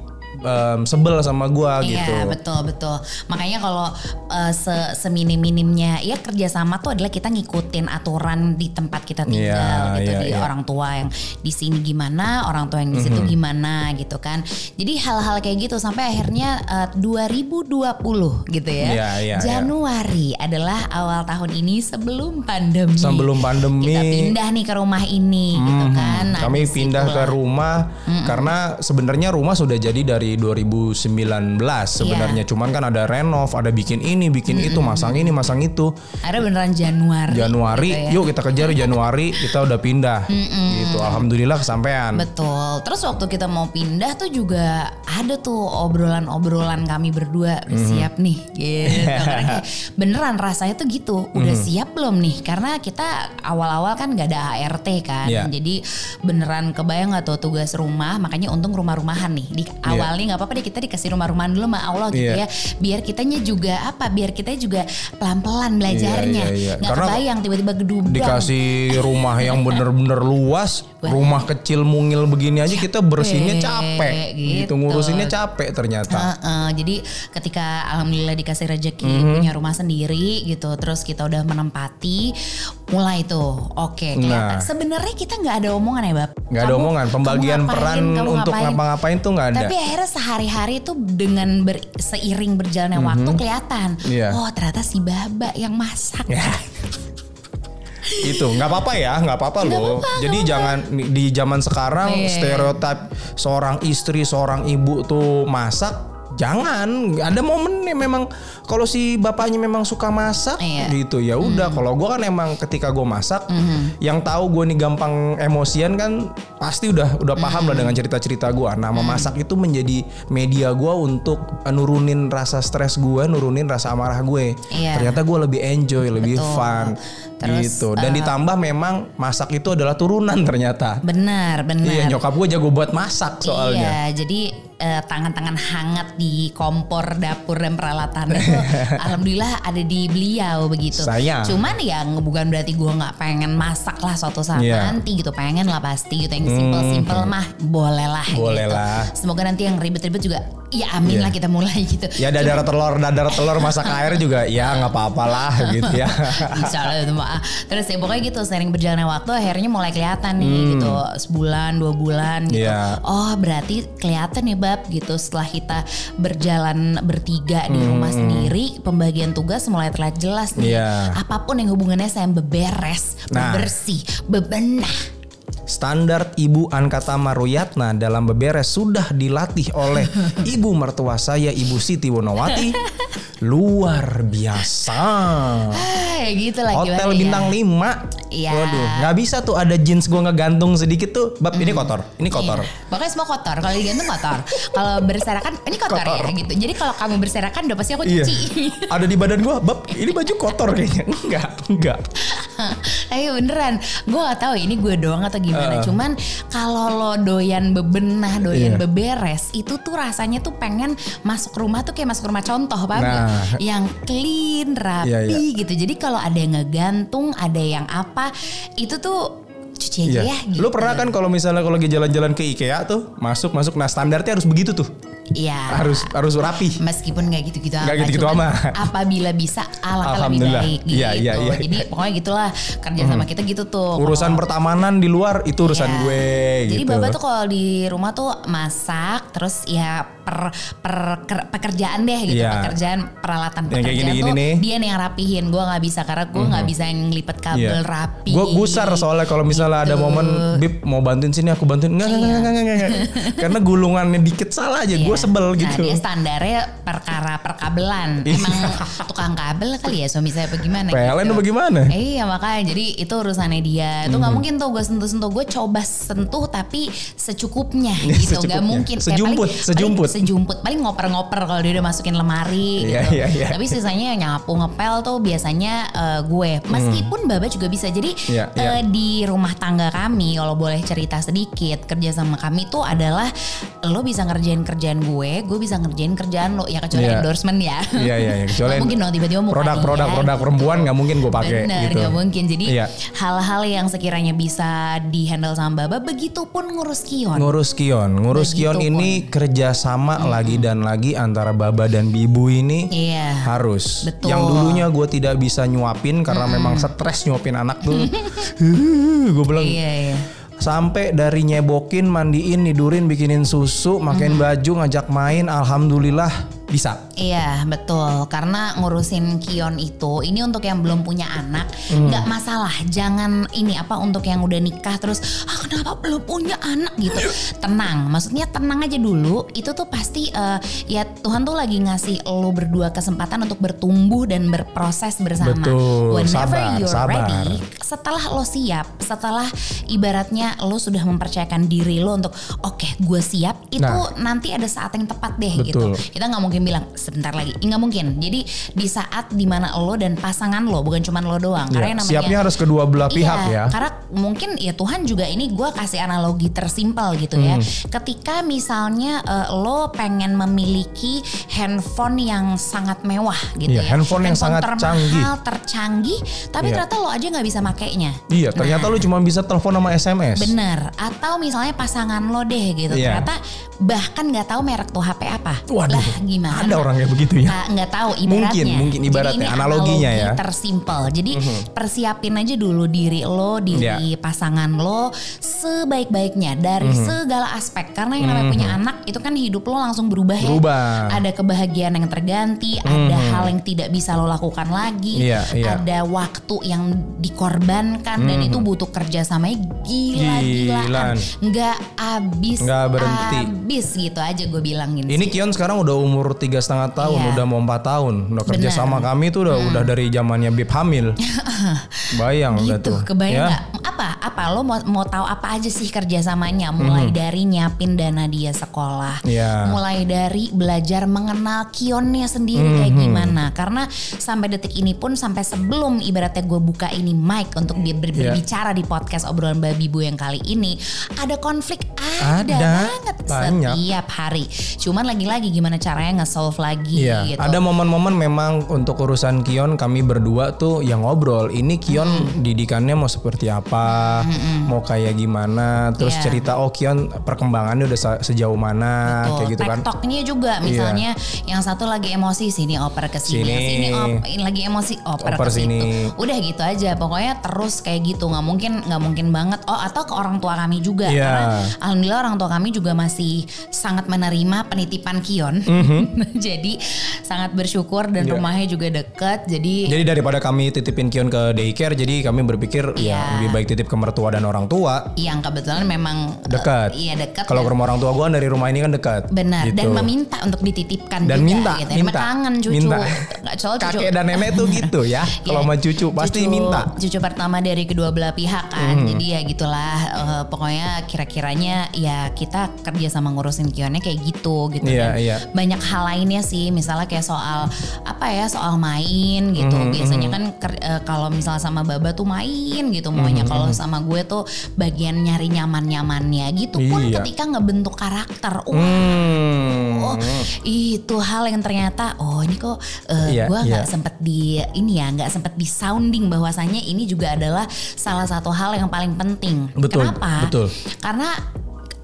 Speaker 2: em, sebel sama gua gitu.
Speaker 1: Iya betul betul. Makanya kalau uh, se seminim minimnya ya kerjasama tuh adalah kita ngikutin aturan di tempat kita tinggal
Speaker 2: Iya,
Speaker 1: gitu
Speaker 2: iya,
Speaker 1: di
Speaker 2: iya.
Speaker 1: orang tua yang di sini gimana, orang tua yang di situ gimana gitu kan. Jadi hal-hal kayak gitu sampai akhirnya uh, 2020 gitu ya.
Speaker 2: Iya, iya, iya.
Speaker 1: Januari adalah awal tahun ini sebelum pandemi.
Speaker 2: Sebelum pandemi.
Speaker 1: Kita pindah nih ke rumah ini gitu
Speaker 2: Mhm.
Speaker 1: kan. Nah,
Speaker 2: Kami pindah ke rumah karena sebenarnya rumah sudah jadi dari 2019 sebenarnya.
Speaker 1: Iya.
Speaker 2: Cuman kan ada renov, ada bikin ini, bikin itu, masang ini, masang itu.
Speaker 1: Ada beneran Januari.
Speaker 2: Januari,
Speaker 1: gitu ya.
Speaker 2: yuk kita kejar Januari, kita udah pindah. Gitu. Alhamdulillah kesampaian.
Speaker 1: Betul. Terus waktu kita mau pindah tuh juga ada tuh obrolan-obrolan kami berdua udah
Speaker 2: Mhm.
Speaker 1: siap nih gitu. *laughs* Karena beneran rasanya tuh gitu. Udah
Speaker 2: Mhm.
Speaker 1: siap belum nih? Karena kita awal-awal kan gak ada ART kan.
Speaker 2: Iya.
Speaker 1: Jadi beneran kebayang gak tuh tugas rumah. Makanya untung rumah-rumahan nih. Di awalnya nggak apa-apa deh kita dikasih rumah-rumahan dulu sama Allah gitu
Speaker 2: Iya.
Speaker 1: ya. Biar kitanya juga apa? Biar kita juga pelan-pelan belajarnya.
Speaker 2: iya, iya.
Speaker 1: Nggak
Speaker 2: Karena
Speaker 1: kebayang tiba-tiba gedubang.
Speaker 2: Dikasih rumah yang bener-bener luas, rumah kecil mungil begini aja kita bersihnya capek. Gitu,
Speaker 1: gitu.
Speaker 2: ngurusinnya capek ternyata.
Speaker 1: Heeh, jadi ketika alhamdulillah dikasih rezeki
Speaker 2: Mhm.
Speaker 1: punya rumah sendiri gitu, terus kita udah menempati, mulai tuh, oke. kelihatan.
Speaker 2: Nah.
Speaker 1: Sebenarnya kita nggak ada omongan ya, bab.
Speaker 2: Nggak ada omongan, pembagian
Speaker 1: ngapain,
Speaker 2: peran untuk
Speaker 1: ngapain.
Speaker 2: ngapa-ngapain tuh nggak ada.
Speaker 1: Tapi akhirnya sehari-hari tuh dengan ber- seiring berjalannya waktu kelihatan,
Speaker 2: Iya.
Speaker 1: oh ternyata si baba yang masak. *laughs*
Speaker 2: itu nggak apa-apa ya nggak apa-apa loh
Speaker 1: apa-apa,
Speaker 2: jadi jangan di zaman sekarang
Speaker 1: Iya.
Speaker 2: stereotip seorang istri seorang ibu tuh masak jangan ada momen nih memang kalau si bapaknya memang suka masak
Speaker 1: Iya.
Speaker 2: gitu ya udah. Kalau gua kan emang ketika gue masak yang tahu gue nih gampang emosian kan pasti udah udah paham lah dengan cerita-cerita gua. Nah memasak itu menjadi media gua untuk eh, nurunin rasa stres gue nurunin rasa amarah gue.
Speaker 1: Iya.
Speaker 2: ternyata gue lebih enjoy lebih
Speaker 1: Betul.
Speaker 2: fun
Speaker 1: Terus,
Speaker 2: gitu dan ditambah memang masak itu adalah turunan ternyata
Speaker 1: Benar, benar.
Speaker 2: Iya nyokap gue jago buat masak soalnya.
Speaker 1: Iya, jadi eh, tangan-tangan hangat di kompor dapur dan peralatan itu *laughs* alhamdulillah ada di beliau begitu.
Speaker 2: Sayang.
Speaker 1: Cuman ya bukan berarti gue nggak pengen masak lah suatu saat.
Speaker 2: Hmm,
Speaker 1: nanti gitu. Pengen lah pasti gitu. Yang simple-simple mah boleh lah
Speaker 2: Boleh
Speaker 1: gitu.
Speaker 2: lah.
Speaker 1: Semoga nanti yang ribet-ribet juga ya amin
Speaker 2: Iya.
Speaker 1: lah kita mulai gitu.
Speaker 2: Ya dadar telur, dadar telur masak air juga ya nggak apa-apa lah gitu ya. *laughs*
Speaker 1: Insya Allah itu mah. Terus ya pokoknya gitu sering berjalannya waktu akhirnya mulai kelihatan nih gitu sebulan dua bulan gitu.
Speaker 2: Hmm. Iya.
Speaker 1: Oh berarti kelihatan ya bab gitu setelah kita berjalan bertiga di rumah sendiri pembagian tugas mulai terlihat jelas nih.
Speaker 2: Hmm. Iya.
Speaker 1: Apa pun yang hubungannya saya beberes,
Speaker 2: Nah.
Speaker 1: bebersih, bebenah.
Speaker 2: Standar Ibu Ankata Maruyatna dalam beberes sudah dilatih oleh *laughs* ibu mertua saya Ibu Siti Wonowati. *laughs* Luar biasa.
Speaker 1: Ah, gitu lah
Speaker 2: Hotel
Speaker 1: gimana ya.
Speaker 2: bintang 5
Speaker 1: Iya.
Speaker 2: Waduh, nggak bisa tuh ada jeans gua ngegantung sedikit tuh. Bab ini kotor, ini kotor.
Speaker 1: Iya. Pokoknya semua kotor. Kalau digantung kotor. kalau berserakan ini kotor,
Speaker 2: Kotor.
Speaker 1: ya gitu. Jadi kalau kamu berserakan udah pasti aku
Speaker 2: Iya.
Speaker 1: cuci.
Speaker 2: Ada di badan gua, bab ini baju kotor kayaknya. Enggak, enggak. *laughs*
Speaker 1: Tapi beneran, gue gak tahu ini gue doang atau gimana.
Speaker 2: Uh.
Speaker 1: Cuman kalau lo doyan bebenah, doyan
Speaker 2: Iya.
Speaker 1: beberes, itu tuh rasanya tuh pengen masuk rumah tuh kayak masuk rumah contoh, paham?
Speaker 2: Nah. *laughs*
Speaker 1: Yang clean, rapi
Speaker 2: Iya, iya.
Speaker 1: gitu. Jadi kalau ada yang ngegantung, ada yang apa, itu tuh cuci aja ya.
Speaker 2: Iya. Lu pernah kan kalau misalnya kalau lagi jalan-jalan ke IKEA tuh, masuk masuk nah standarnya harus begitu tuh.
Speaker 1: Iya.
Speaker 2: Harus harus rapi.
Speaker 1: Meskipun nggak gitu-gitu
Speaker 2: Nggak
Speaker 1: amat,
Speaker 2: gitu-gitu amat.
Speaker 1: Apabila bisa alangkah lebih
Speaker 2: Alhamdulillah.
Speaker 1: baik gitu.
Speaker 2: Iya, iya, iya,
Speaker 1: Jadi
Speaker 2: iya.
Speaker 1: pokoknya gitulah kerja sama kita gitu tuh.
Speaker 2: Urusan
Speaker 1: Kalau-
Speaker 2: pertamanan di luar itu urusan
Speaker 1: Iya.
Speaker 2: gue
Speaker 1: Jadi
Speaker 2: gitu.
Speaker 1: Baba tuh kalau di rumah tuh masak, terus ya per, per ker- pekerjaan deh gitu,
Speaker 2: Iya.
Speaker 1: pekerjaan peralatan
Speaker 2: Yang kayak
Speaker 1: pekerjaan
Speaker 2: gini-gini
Speaker 1: tuh
Speaker 2: nih. Mhm.
Speaker 1: dia nih yang rapihin. Gue nggak bisa karena gue nggak bisa yang ngelipet kabel rapi.
Speaker 2: Gue Iya. gusar soalnya kalau misalnya ada
Speaker 1: Gitu.
Speaker 2: momen Bib mau bantuin sini aku bantuin enggak enggak enggak enggak, enggak, enggak. *laughs* Karena gulungannya dikit salah aja gue
Speaker 1: Iya.
Speaker 2: sebel
Speaker 1: Nah,
Speaker 2: gitu.
Speaker 1: dia standarnya perkara perkabelan.
Speaker 2: Iya.
Speaker 1: Emang tukang kabel kali ya suami saya bagaimana?
Speaker 2: PLN
Speaker 1: gitu.
Speaker 2: apa gimana?
Speaker 1: Eh, iya makanya jadi itu urusannya dia. Itu nggak
Speaker 2: Mhm.
Speaker 1: mungkin tuh gue sentuh-sentuh gue coba sentuh tapi secukupnya *laughs* gitu. Nggak
Speaker 2: Secukupnya.
Speaker 1: mungkin.
Speaker 2: Sejumput,
Speaker 1: paling-
Speaker 2: sejumput.
Speaker 1: Paling sejumput. Paling ngoper-ngoper kalau dia udah masukin lemari
Speaker 2: Iya,
Speaker 1: gitu.
Speaker 2: iya, iya.
Speaker 1: Tapi sisanya nyapu ngepel tuh biasanya eh, gue. Meskipun Baba juga bisa. Jadi
Speaker 2: Mhm. Iya, iya.
Speaker 1: eh, di rumah tangga kami kalau boleh cerita sedikit kerja sama kami tuh adalah lo bisa ngerjain kerjaan gue, gue bisa ngerjain kerjaan lo. Ya kecuali
Speaker 2: Iya.
Speaker 1: endorsement ya.
Speaker 2: Iya iya iya. Kecuali
Speaker 1: Nggak *laughs* mungkin dong tiba-tiba muka
Speaker 2: produk-produk
Speaker 1: dia.
Speaker 2: produk perempuan nggak mungkin gue pakai
Speaker 1: Bener,
Speaker 2: gitu.
Speaker 1: gak mungkin. Jadi
Speaker 2: Iya.
Speaker 1: hal-hal yang sekiranya bisa dihandle sama Baba, begitupun ngurus kion.
Speaker 2: Ngurus kion, ngurus
Speaker 1: Begitu
Speaker 2: kion ini kerjasama lagi dan lagi antara baba dan bibu ini
Speaker 1: Iya.
Speaker 2: harus.
Speaker 1: Betul.
Speaker 2: Yang dulunya gue tidak bisa nyuapin karena memang stres nyuapin anak tuh. *laughs* gue bilang
Speaker 1: Iya, iya.
Speaker 2: Sampai dari nyebokin, mandiin, tidurin, bikinin susu, makin baju, ngajak main, alhamdulillah bisa.
Speaker 1: Iya betul. Karena ngurusin kion itu ini untuk yang belum punya anak
Speaker 2: Hmm.
Speaker 1: nggak masalah. Jangan ini apa untuk yang udah nikah terus ah kenapa belum punya anak? Gitu. Tenang maksudnya tenang aja dulu. Itu tuh pasti eh, ya Tuhan tuh lagi ngasih lo berdua kesempatan untuk bertumbuh dan berproses bersama.
Speaker 2: Betul,
Speaker 1: whenever
Speaker 2: sabar,
Speaker 1: you're
Speaker 2: sabar.
Speaker 1: ready setelah lo siap setelah ibaratnya lo sudah mempercayakan diri lo untuk oke gue siap itu
Speaker 2: Nah.
Speaker 1: nanti ada saat yang tepat deh
Speaker 2: Betul.
Speaker 1: gitu kita nggak mungkin bilang sebentar lagi nggak mungkin jadi di saat di mana lo dan pasangan lo bukan cuma lo doang karena
Speaker 2: Ya,
Speaker 1: yang namanya
Speaker 2: siapnya harus kedua belah
Speaker 1: Iya,
Speaker 2: pihak ya.
Speaker 1: Karena mungkin ya Tuhan juga ini gue kasih analogi tersimpel gitu ya.
Speaker 2: Hmm.
Speaker 1: Ketika misalnya eh, lo pengen memiliki handphone yang sangat mewah gitu
Speaker 2: Iya,
Speaker 1: ya.
Speaker 2: handphone yang sangat
Speaker 1: termahal,
Speaker 2: canggih.
Speaker 1: tercanggih, tapi
Speaker 2: Iya.
Speaker 1: ternyata lo aja nggak bisa makainya.
Speaker 2: Iya, ternyata lu cuma bisa telepon sama SMS.
Speaker 1: Bener. Atau misalnya pasangan lo deh gitu.
Speaker 2: Iya.
Speaker 1: Ternyata bahkan nggak tahu merek tuh HP apa.
Speaker 2: Waduh,
Speaker 1: Lah gimana?
Speaker 2: ada orang orang kayak begitu ya.
Speaker 1: Nggak tahu ibaratnya.
Speaker 2: Mungkin, mungkin
Speaker 1: Jadi
Speaker 2: ibaratnya,
Speaker 1: ini
Speaker 2: analoginya
Speaker 1: analogi
Speaker 2: ya.
Speaker 1: Tersimpel. Jadi persiapin aja dulu diri lo, diri
Speaker 2: Ya.
Speaker 1: pasangan lo sebaik-baiknya dari
Speaker 2: Mhm.
Speaker 1: segala aspek. Karena yang namanya punya anak itu kan hidup lo langsung berubah,
Speaker 2: Berubah.
Speaker 1: ya. Ada kebahagiaan yang terganti, ada hal yang tidak bisa lo lakukan lagi,
Speaker 2: Iya, iya.
Speaker 1: ada waktu yang dikorbankan dan itu butuh kerjasamanya gila-gilaan,
Speaker 2: Gilaan.
Speaker 1: nggak abis
Speaker 2: Nggak berhenti.
Speaker 1: abis gitu aja gue bilangin.
Speaker 2: Ini
Speaker 1: sih.
Speaker 2: Kion sekarang udah umur tiga setengah tahun,
Speaker 1: Iya.
Speaker 2: udah mau empat tahun, udah kerja
Speaker 1: Benar.
Speaker 2: sama kami tuh udah udah dari zamannya Bib hamil. *laughs* Bayang udah
Speaker 1: gitu
Speaker 2: tuh.
Speaker 1: kebayang
Speaker 2: ya.
Speaker 1: nggak apa apa lo mau mau tahu apa aja sih kerjasamanya mulai dari nyiapin dana dia sekolah.
Speaker 2: Iya.
Speaker 1: mulai dari belajar mengenal kionnya sendiri
Speaker 2: Mhm.
Speaker 1: kayak gimana karena sampai detik ini pun sampai sebelum ibaratnya gue buka ini mic untuk bi- ber-
Speaker 2: Iya.
Speaker 1: berbicara di podcast obrolan babi bu yang kali ini ada konflik ada,
Speaker 2: Ada,
Speaker 1: banget
Speaker 2: banyak.
Speaker 1: setiap hari cuman lagi-lagi gimana caranya nge-solve lagi
Speaker 2: Iya,
Speaker 1: gitu
Speaker 2: ada momen-momen memang untuk urusan Kion kami berdua tuh yang ngobrol. Ini Kion didikannya mau seperti apa, mau kayak gimana, terus
Speaker 1: Iya.
Speaker 2: cerita oh Kion perkembangannya udah se- sejauh mana
Speaker 1: Betul.
Speaker 2: kayak gitu kan.
Speaker 1: TikToknya juga misalnya yang satu lagi emosi sini oper ke sini,
Speaker 2: Sini.
Speaker 1: sini op- ini lagi emosi oper,
Speaker 2: Oper
Speaker 1: ke situ.
Speaker 2: sini.
Speaker 1: Udah gitu aja. Pokoknya terus kayak gitu. nggak mungkin nggak mungkin banget. Oh atau ke orang tua kami juga
Speaker 2: Iya.
Speaker 1: karena alhamdulillah orang tua kami juga masih sangat menerima penitipan Kion. *laughs* Jadi sangat bersyukur dan.
Speaker 2: Iya.
Speaker 1: rumahnya juga deket. Jadi
Speaker 2: Jadi daripada kami titipin Kion ke daycare, jadi kami berpikir
Speaker 1: Iya.
Speaker 2: ya lebih baik titip ke mertua dan orang tua.
Speaker 1: yang kebetulan memang eh,
Speaker 2: Dekat.
Speaker 1: iya dekat.
Speaker 2: Kalau ke rumah orang tua gue dari rumah ini kan dekat.
Speaker 1: Benar
Speaker 2: Gitu.
Speaker 1: dan meminta untuk dititipkan
Speaker 2: Dan
Speaker 1: juga
Speaker 2: minta,
Speaker 1: gitu.
Speaker 2: minta,
Speaker 1: Emang kangen cucu.
Speaker 2: minta.
Speaker 1: Nggak soal cucu.
Speaker 2: Kakek dan nenek tuh gitu ya. *laughs* Kalau
Speaker 1: Ya,
Speaker 2: sama cucu pasti
Speaker 1: cucu-
Speaker 2: minta.
Speaker 1: Cucu pertama dari kedua belah pihak kan.
Speaker 2: Hmm.
Speaker 1: Jadi ya gitulah eh, pokoknya kira-kiranya ya kita kerja sama ngurusin Kionnya kayak gitu gitu.
Speaker 2: Iya,
Speaker 1: Dan
Speaker 2: iya.
Speaker 1: Banyak hal lainnya sih misalnya kayak soal apa ya soal main gitu.
Speaker 2: Hmm,
Speaker 1: Biasanya kan ker- eh, kalau misalnya sama Baba tuh main gitu maunya
Speaker 2: Hmm,
Speaker 1: kalau sama gue tuh bagian nyari nyaman-nyamannya gitu pun
Speaker 2: Iya.
Speaker 1: ketika ngebentuk karakter. Wah,
Speaker 2: Hmm.
Speaker 1: Oh, itu hal yang ternyata oh ini kok uh,
Speaker 2: Iya,
Speaker 1: gue nggak
Speaker 2: iya.
Speaker 1: sempet di ini ya nggak sempet di sounding bahwasannya ini juga adalah salah satu hal yang paling penting.
Speaker 2: Betul,
Speaker 1: Kenapa?
Speaker 2: betul.
Speaker 1: Karena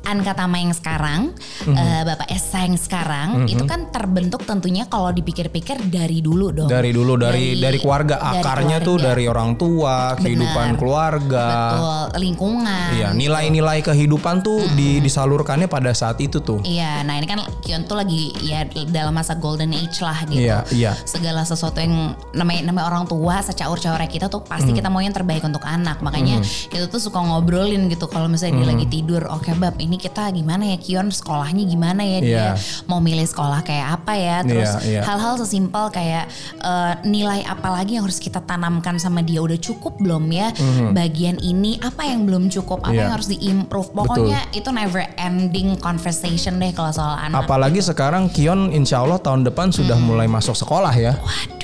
Speaker 1: Anka Tama yang sekarang,
Speaker 2: Mhm.
Speaker 1: eh, Bapak Esa yang sekarang itu kan terbentuk tentunya kalau dipikir-pikir dari dulu dong.
Speaker 2: Dari dulu dari dari, keluarga
Speaker 1: dari
Speaker 2: akarnya tuh
Speaker 1: keluarga.
Speaker 2: dari orang tua, kehidupan keluarga.
Speaker 1: Betul, lingkungan.
Speaker 2: Iya, nilai-nilai kehidupan tuh di, disalurkannya pada saat itu tuh.
Speaker 1: Iya, nah ini kan Kion tuh lagi ya dalam masa golden age lah gitu.
Speaker 2: Iya, iya.
Speaker 1: Segala sesuatu yang namanya namanya orang tua, secaur-caurnya kita tuh pasti kita mau yang terbaik untuk anak. Makanya kita tuh suka ngobrolin gitu kalau misalnya dia
Speaker 2: Hmm.
Speaker 1: lagi tidur, oke bab ini kita gimana ya Kion sekolahnya gimana ya dia
Speaker 2: Iya.
Speaker 1: mau milih sekolah kayak apa ya. Terus
Speaker 2: Iya, iya.
Speaker 1: hal-hal sesimpel kayak eh, nilai apa lagi yang harus kita tanamkan sama dia udah cukup belum ya bagian ini apa yang belum cukup apa.
Speaker 2: Iya.
Speaker 1: yang harus diimprove pokoknya itu never ending conversation deh kalau soal anak
Speaker 2: Apalagi sekarang Kion insya Allah tahun depan sudah mulai masuk sekolah ya.
Speaker 1: waduh iya juga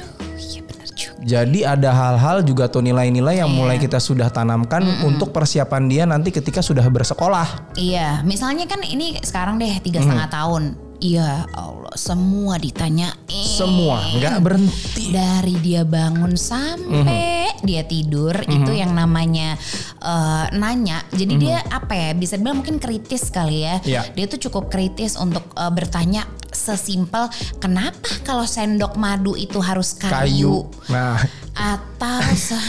Speaker 2: Jadi ada hal-hal juga tuh nilai-nilai yang
Speaker 1: Iya.
Speaker 2: mulai kita sudah tanamkan untuk persiapan dia nanti ketika sudah bersekolah.
Speaker 1: iya misalnya kan ini sekarang deh tiga setengah tahun iya Allah semua ditanya
Speaker 2: Semua nggak berhenti.
Speaker 1: dari dia bangun sampai dia tidur itu yang namanya eh, nanya. Jadi dia apa ya bisa dibilang mungkin kritis kali ya.
Speaker 2: Iya.
Speaker 1: Dia tuh cukup kritis untuk eh, bertanya sesimpel kenapa kalau sendok madu itu harus kayu,
Speaker 2: Kayu. Nah,
Speaker 1: atau se-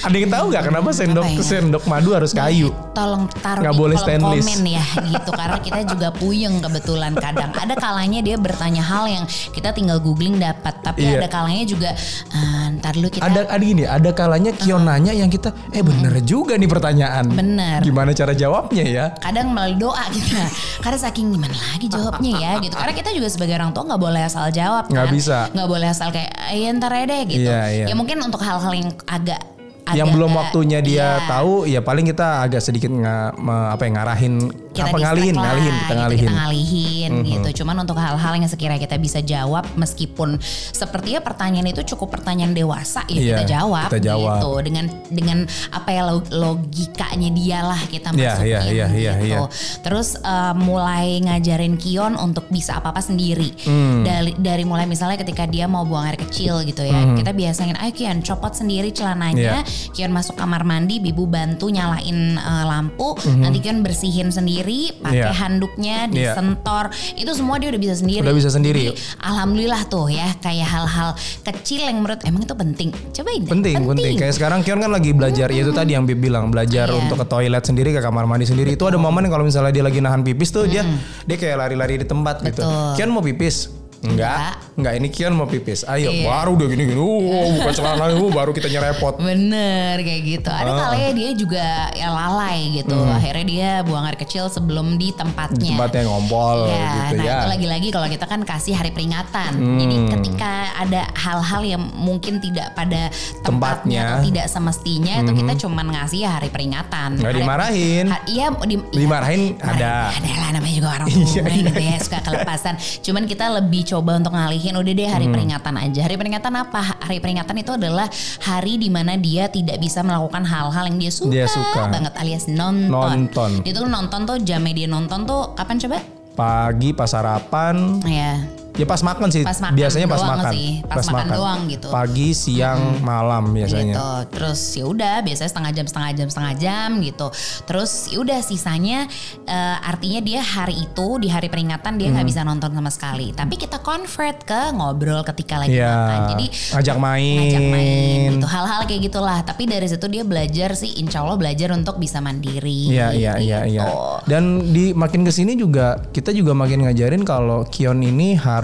Speaker 2: ada yang tahu nggak kenapa sendok
Speaker 1: ya?
Speaker 2: sendok madu harus kayu?
Speaker 1: tolong taruh
Speaker 2: Nggak boleh stainless.
Speaker 1: komen ya gitu karena kita juga puyeng kebetulan kadang ada kalanya dia bertanya hal yang kita tinggal googling dapat tapi
Speaker 2: Iya.
Speaker 1: ada kalanya juga "Ah, ntar dulu kita
Speaker 2: Ada ada gini, ada kalanya Kion nanya yang kita eh bener juga nih pertanyaan.
Speaker 1: Bener.
Speaker 2: Gimana cara jawabnya ya?
Speaker 1: kadang melalui doa kita karena saking gimana lagi jawabnya ya gitu karena kita juga sebagai orang tua nggak boleh asal jawab
Speaker 2: Nggak
Speaker 1: kan.
Speaker 2: bisa.
Speaker 1: nggak boleh asal kayak ya ntar aja deh gitu
Speaker 2: Iya, iya.
Speaker 1: ya mungkin untuk hal-hal yang agak
Speaker 2: yang
Speaker 1: agak-
Speaker 2: belum waktunya dia
Speaker 1: iya.
Speaker 2: tahu ya paling kita agak sedikit nga, me- apa ya ngarahin
Speaker 1: kita
Speaker 2: apa ngalihin
Speaker 1: lah,
Speaker 2: ngalihin kita
Speaker 1: gitu,
Speaker 2: ngalihin Mhm.
Speaker 1: kita ngalihin gitu. Cuman untuk hal-hal yang sekiranya kita bisa jawab meskipun sepertinya pertanyaan itu cukup pertanyaan dewasa ya
Speaker 2: Iya,
Speaker 1: kita jawab
Speaker 2: kita jawab.
Speaker 1: gitu dengan dengan apa ya log- logikanya dia lah kita
Speaker 2: Iya,
Speaker 1: masukin
Speaker 2: iya, iya, iya,
Speaker 1: gitu.
Speaker 2: iya.
Speaker 1: Terus eh, mulai ngajarin Kion untuk bisa apa-apa sendiri.
Speaker 2: Hmm.
Speaker 1: Dari dari mulai misalnya ketika dia mau buang air kecil gitu ya. Kita biasain ayo Kion copot sendiri celananya.
Speaker 2: Iya.
Speaker 1: Kion masuk kamar mandi, Bibu bantu nyalain eh, lampu.
Speaker 2: Mhm.
Speaker 1: Nanti Kion bersihin sendiri sendiri, pakai
Speaker 2: Iya.
Speaker 1: handuknya,
Speaker 2: Iya.
Speaker 1: disentor, itu semua dia udah bisa sendiri.
Speaker 2: Udah bisa sendiri.
Speaker 1: Jadi, alhamdulillah tuh ya, kayak hal-hal kecil yang menurut emang itu penting. Cobain deh.
Speaker 2: Penting, penting. Kayak sekarang Kion kan lagi belajar, ya itu tadi yang Bib bilang, belajar
Speaker 1: Iya.
Speaker 2: untuk ke toilet sendiri, ke kamar mandi sendiri. Itu ada momen kalau misalnya dia lagi nahan pipis tuh dia dia kayak lari-lari di tempat gitu.
Speaker 1: Betul.
Speaker 2: Kion mau pipis? Enggak, enggak ini Kion mau pipis. Ayo,
Speaker 1: Iya.
Speaker 2: baru udah gini-gini. Oh, buka celana, oh, baru kita nyerepot.
Speaker 1: Bener kayak gitu. Ada
Speaker 2: Ah.
Speaker 1: kalanya dia juga ya lalai gitu. Akhirnya dia buang air kecil sebelum di tempatnya.
Speaker 2: Hmm. Tempatnya ngompol
Speaker 1: Ya,
Speaker 2: gitu
Speaker 1: nah
Speaker 2: ya. Hmm.
Speaker 1: itu lagi-lagi kalau kita kan kasih hari peringatan. Jadi ketika ada hal-hal yang mungkin tidak pada tempatnya,
Speaker 2: Tempatnya. Hmm.
Speaker 1: atau tidak semestinya itu kita cuman ngasih hari peringatan.
Speaker 2: Nggak
Speaker 1: Hari-
Speaker 2: dimarahin.
Speaker 1: ha- Iya, di-
Speaker 2: Dimarahin
Speaker 1: Marahin
Speaker 2: ada.
Speaker 1: Ada lah namanya juga orang
Speaker 2: Iya,
Speaker 1: tua gitu ya suka kelepasan. Cuman kita lebih coba untuk ngalihin udah deh hari
Speaker 2: Hmm.
Speaker 1: peringatan aja. Hari peringatan apa? Hari peringatan itu adalah hari di mana dia tidak bisa melakukan hal-hal yang dia suka,
Speaker 2: Dia suka.
Speaker 1: banget alias nonton.
Speaker 2: Nonton.
Speaker 1: Dia tuh nonton tuh jamnya dia nonton tuh kapan coba?
Speaker 2: Pagi pas sarapan,
Speaker 1: Ya.
Speaker 2: Ya pas makan sih.
Speaker 1: Pas makan
Speaker 2: biasanya pas makan.
Speaker 1: sih. Pas makan doang gitu.
Speaker 2: Pagi, siang, malam biasanya.
Speaker 1: gitu terus ya udah biasanya setengah jam setengah jam setengah jam gitu terus ya udah sisanya eh, artinya dia hari itu di hari peringatan dia
Speaker 2: Hmm.
Speaker 1: nggak bisa nonton sama sekali tapi kita convert ke ngobrol ketika lagi
Speaker 2: Iya.
Speaker 1: makan jadi
Speaker 2: Ngajak main.
Speaker 1: ngajak main gitu hal-hal kayak gitulah tapi dari situ dia belajar sih insya Allah belajar untuk bisa mandiri
Speaker 2: Iya iya iya iya.
Speaker 1: gitu.
Speaker 2: Dan di makin ke sini juga kita juga makin ngajarin kalau Kion ini harus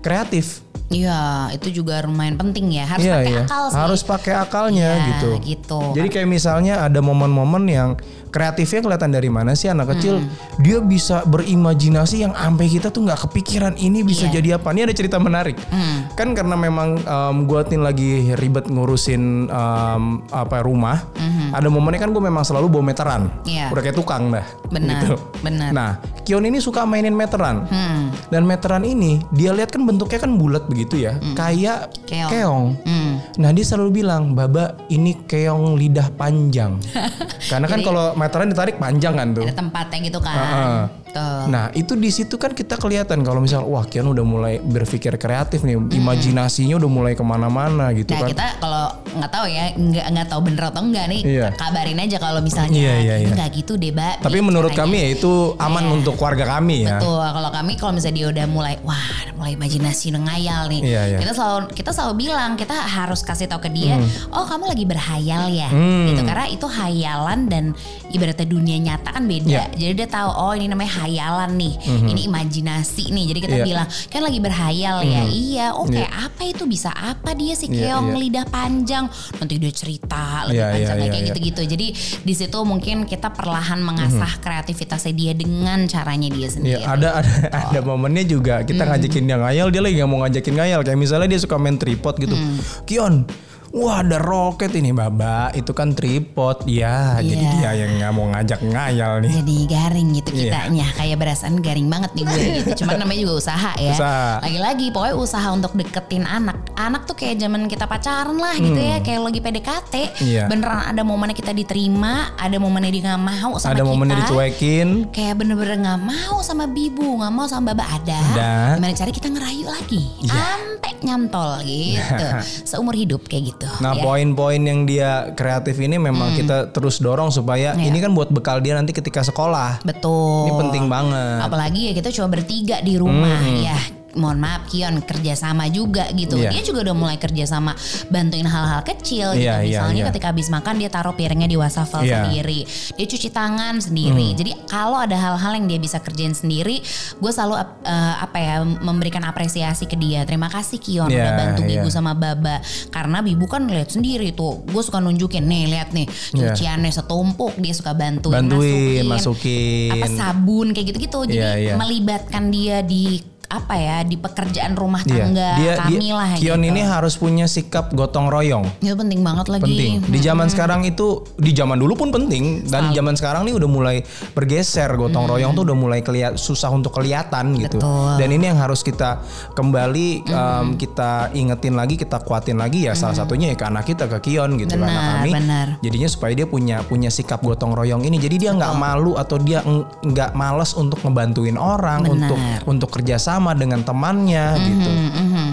Speaker 2: kreatif.
Speaker 1: Iya, itu juga lumayan penting ya harus
Speaker 2: Iya
Speaker 1: pakai
Speaker 2: iya.
Speaker 1: akal sih
Speaker 2: Harus pakai akalnya
Speaker 1: Iya,
Speaker 2: gitu.
Speaker 1: gitu.
Speaker 2: Jadi kayak misalnya ada momen-momen yang kreatifnya kelihatan dari mana sih anak kecil
Speaker 1: Hmm.
Speaker 2: dia bisa berimajinasi yang sampai kita tuh nggak kepikiran ini bisa
Speaker 1: Iya.
Speaker 2: jadi apa. Ini ada cerita menarik.
Speaker 1: Hmm.
Speaker 2: Kan karena memang um, gue nih lagi ribet ngurusin um, apa rumah. Ada momennya kan gue memang selalu bawa meteran.
Speaker 1: Hmm. Iya.
Speaker 2: Udah kayak tukang dah.
Speaker 1: Benar,
Speaker 2: Gitu.
Speaker 1: benar.
Speaker 2: Nah, Kion ini suka mainin meteran.
Speaker 1: Hmm.
Speaker 2: Dan meteran ini dia lihat kan bentuknya kan bulat begitu ya, kayak
Speaker 1: Keong.
Speaker 2: keong.
Speaker 1: Hmm.
Speaker 2: Nah dia selalu bilang, Baba ini keong lidah panjang. *laughs* Karena kan kalau meteran ditarik panjang kan tuh.
Speaker 1: ada tempatnya gitu kan
Speaker 2: Heeh.
Speaker 1: Tuh.
Speaker 2: Nah itu di situ kan kita kelihatan kalau misal wah Kian udah mulai berpikir kreatif nih, imajinasinya udah mulai ke mana-mana gitu
Speaker 1: Nah
Speaker 2: kan.
Speaker 1: kita kalau nggak tahu ya nggak nggak tahu bener atau enggak nih
Speaker 2: Iya.
Speaker 1: kabarin aja kalau misalnya
Speaker 2: Iya, iya,
Speaker 1: "Ini
Speaker 2: iya.
Speaker 1: nggak gitu deh mbak.
Speaker 2: Tapi
Speaker 1: Nih
Speaker 2: menurut
Speaker 1: caranya."
Speaker 2: kami ya itu aman
Speaker 1: Iya.
Speaker 2: untuk keluarga kami ya.
Speaker 1: Betul, kalau kami kalau misalnya dia udah mulai wah mulai imajinasi udah ngayal nih.
Speaker 2: Iya, iya.
Speaker 1: Kita selalu kita selalu bilang kita harus kasih tahu ke dia, oh kamu lagi berhayal ya,
Speaker 2: Hmm.
Speaker 1: gitu karena itu hayalan dan ibaratnya dunia nyata kan beda.
Speaker 2: Iya.
Speaker 1: Jadi dia tahu oh ini namanya hayalan nih, ini imajinasi nih. Jadi kita
Speaker 2: Iya.
Speaker 1: bilang kan lagi berhayal ya, iya. Oh kayak apa itu bisa apa dia si
Speaker 2: Iya,
Speaker 1: keong
Speaker 2: iya.
Speaker 1: lidah panjang, nanti dia cerita lebih
Speaker 2: Iya, iya,
Speaker 1: panjang
Speaker 2: iya,
Speaker 1: kayak
Speaker 2: iya.
Speaker 1: gitu-gitu. Jadi di situ mungkin kita perlahan mengasah kreativitasnya dia dengan caranya dia sendiri.
Speaker 2: Iya, ada ada ada momennya juga kita ngajakin dia ngayal, dia lagi nggak mau ngajakin ngayal. Kayak misalnya dia suka main tripod gitu. Kion, wah ada roket ini baba, itu kan tripod. Ya, jadi
Speaker 1: Iya.
Speaker 2: dia yang nggak mau ngajak ngayal nih.
Speaker 1: jadi garing gitu
Speaker 2: Iya.
Speaker 1: kitanya kayak berasaan garing banget nih gue gitu *laughs* cuman namanya juga usaha ya
Speaker 2: Usaha.
Speaker 1: lagi-lagi pokoknya usaha untuk deketin anak anak tuh kayak zaman kita pacaran lah gitu ya kayak lagi PDKT
Speaker 2: Hmm. Iya.
Speaker 1: beneran ada momennya kita diterima ada momennya dia nggak mau sama
Speaker 2: Ada
Speaker 1: kita
Speaker 2: momennya dicuekin.
Speaker 1: kayak bener-bener nggak mau sama bibu nggak mau sama baba ada
Speaker 2: Ada.
Speaker 1: gimana cara kita ngerayu lagi
Speaker 2: Iya.
Speaker 1: sampai nyantol gitu *laughs* seumur hidup kayak gitu
Speaker 2: Nah,
Speaker 1: ya.
Speaker 2: poin-poin yang dia kreatif ini memang kita terus dorong supaya
Speaker 1: Iya.
Speaker 2: ini kan buat bekal dia nanti ketika sekolah.
Speaker 1: betul
Speaker 2: Ini penting banget.
Speaker 1: apalagi ya kita cuma bertiga di rumah. Ya mohon maaf Kion kerjasama juga gitu
Speaker 2: Iya.
Speaker 1: dia juga udah mulai kerjasama bantuin hal-hal kecil gitu
Speaker 2: Iya, iya,
Speaker 1: misalnya
Speaker 2: iya.
Speaker 1: ketika habis makan dia taruh piringnya di wastafel
Speaker 2: Iya.
Speaker 1: sendiri dia cuci tangan sendiri jadi kalau ada hal-hal yang dia bisa kerjain sendiri gue selalu eh, apa ya memberikan apresiasi ke dia terima kasih Kion
Speaker 2: Iya,
Speaker 1: udah bantu
Speaker 2: iya.
Speaker 1: Bibu sama Baba karena Bibu kan lihat sendiri tuh gue suka nunjukin nih lihat nih
Speaker 2: Iya.
Speaker 1: cuciannya setumpuk dia suka bantuin
Speaker 2: Bantuin, masukin.
Speaker 1: apa sabun kayak gitu-gitu. Jadi
Speaker 2: Iya, iya.
Speaker 1: melibatkan dia di apa ya di pekerjaan rumah
Speaker 2: Iya.
Speaker 1: tangga
Speaker 2: Dia,
Speaker 1: kami
Speaker 2: dia-
Speaker 1: lah
Speaker 2: Kion
Speaker 1: gitu.
Speaker 2: ini harus punya sikap gotong royong.
Speaker 1: itu penting banget lagi.
Speaker 2: penting. Di zaman sekarang itu di zaman dulu pun penting dan zaman sekarang nih udah mulai bergeser gotong royong tuh udah mulai keliat susah untuk kelihatan gitu.
Speaker 1: Betul.
Speaker 2: Dan ini yang harus kita kembali em, kita ingetin lagi, kita kuatin lagi ya salah satunya ya ke anak kita ke Kion gitu ke anak
Speaker 1: Benar,
Speaker 2: kami.
Speaker 1: benar.
Speaker 2: Jadinya supaya dia punya punya sikap gotong royong ini. Jadi dia nggak malu atau dia nggak males untuk ngebantuin orang
Speaker 1: Benar.
Speaker 2: untuk untuk kerjasama sama dengan temannya gitu.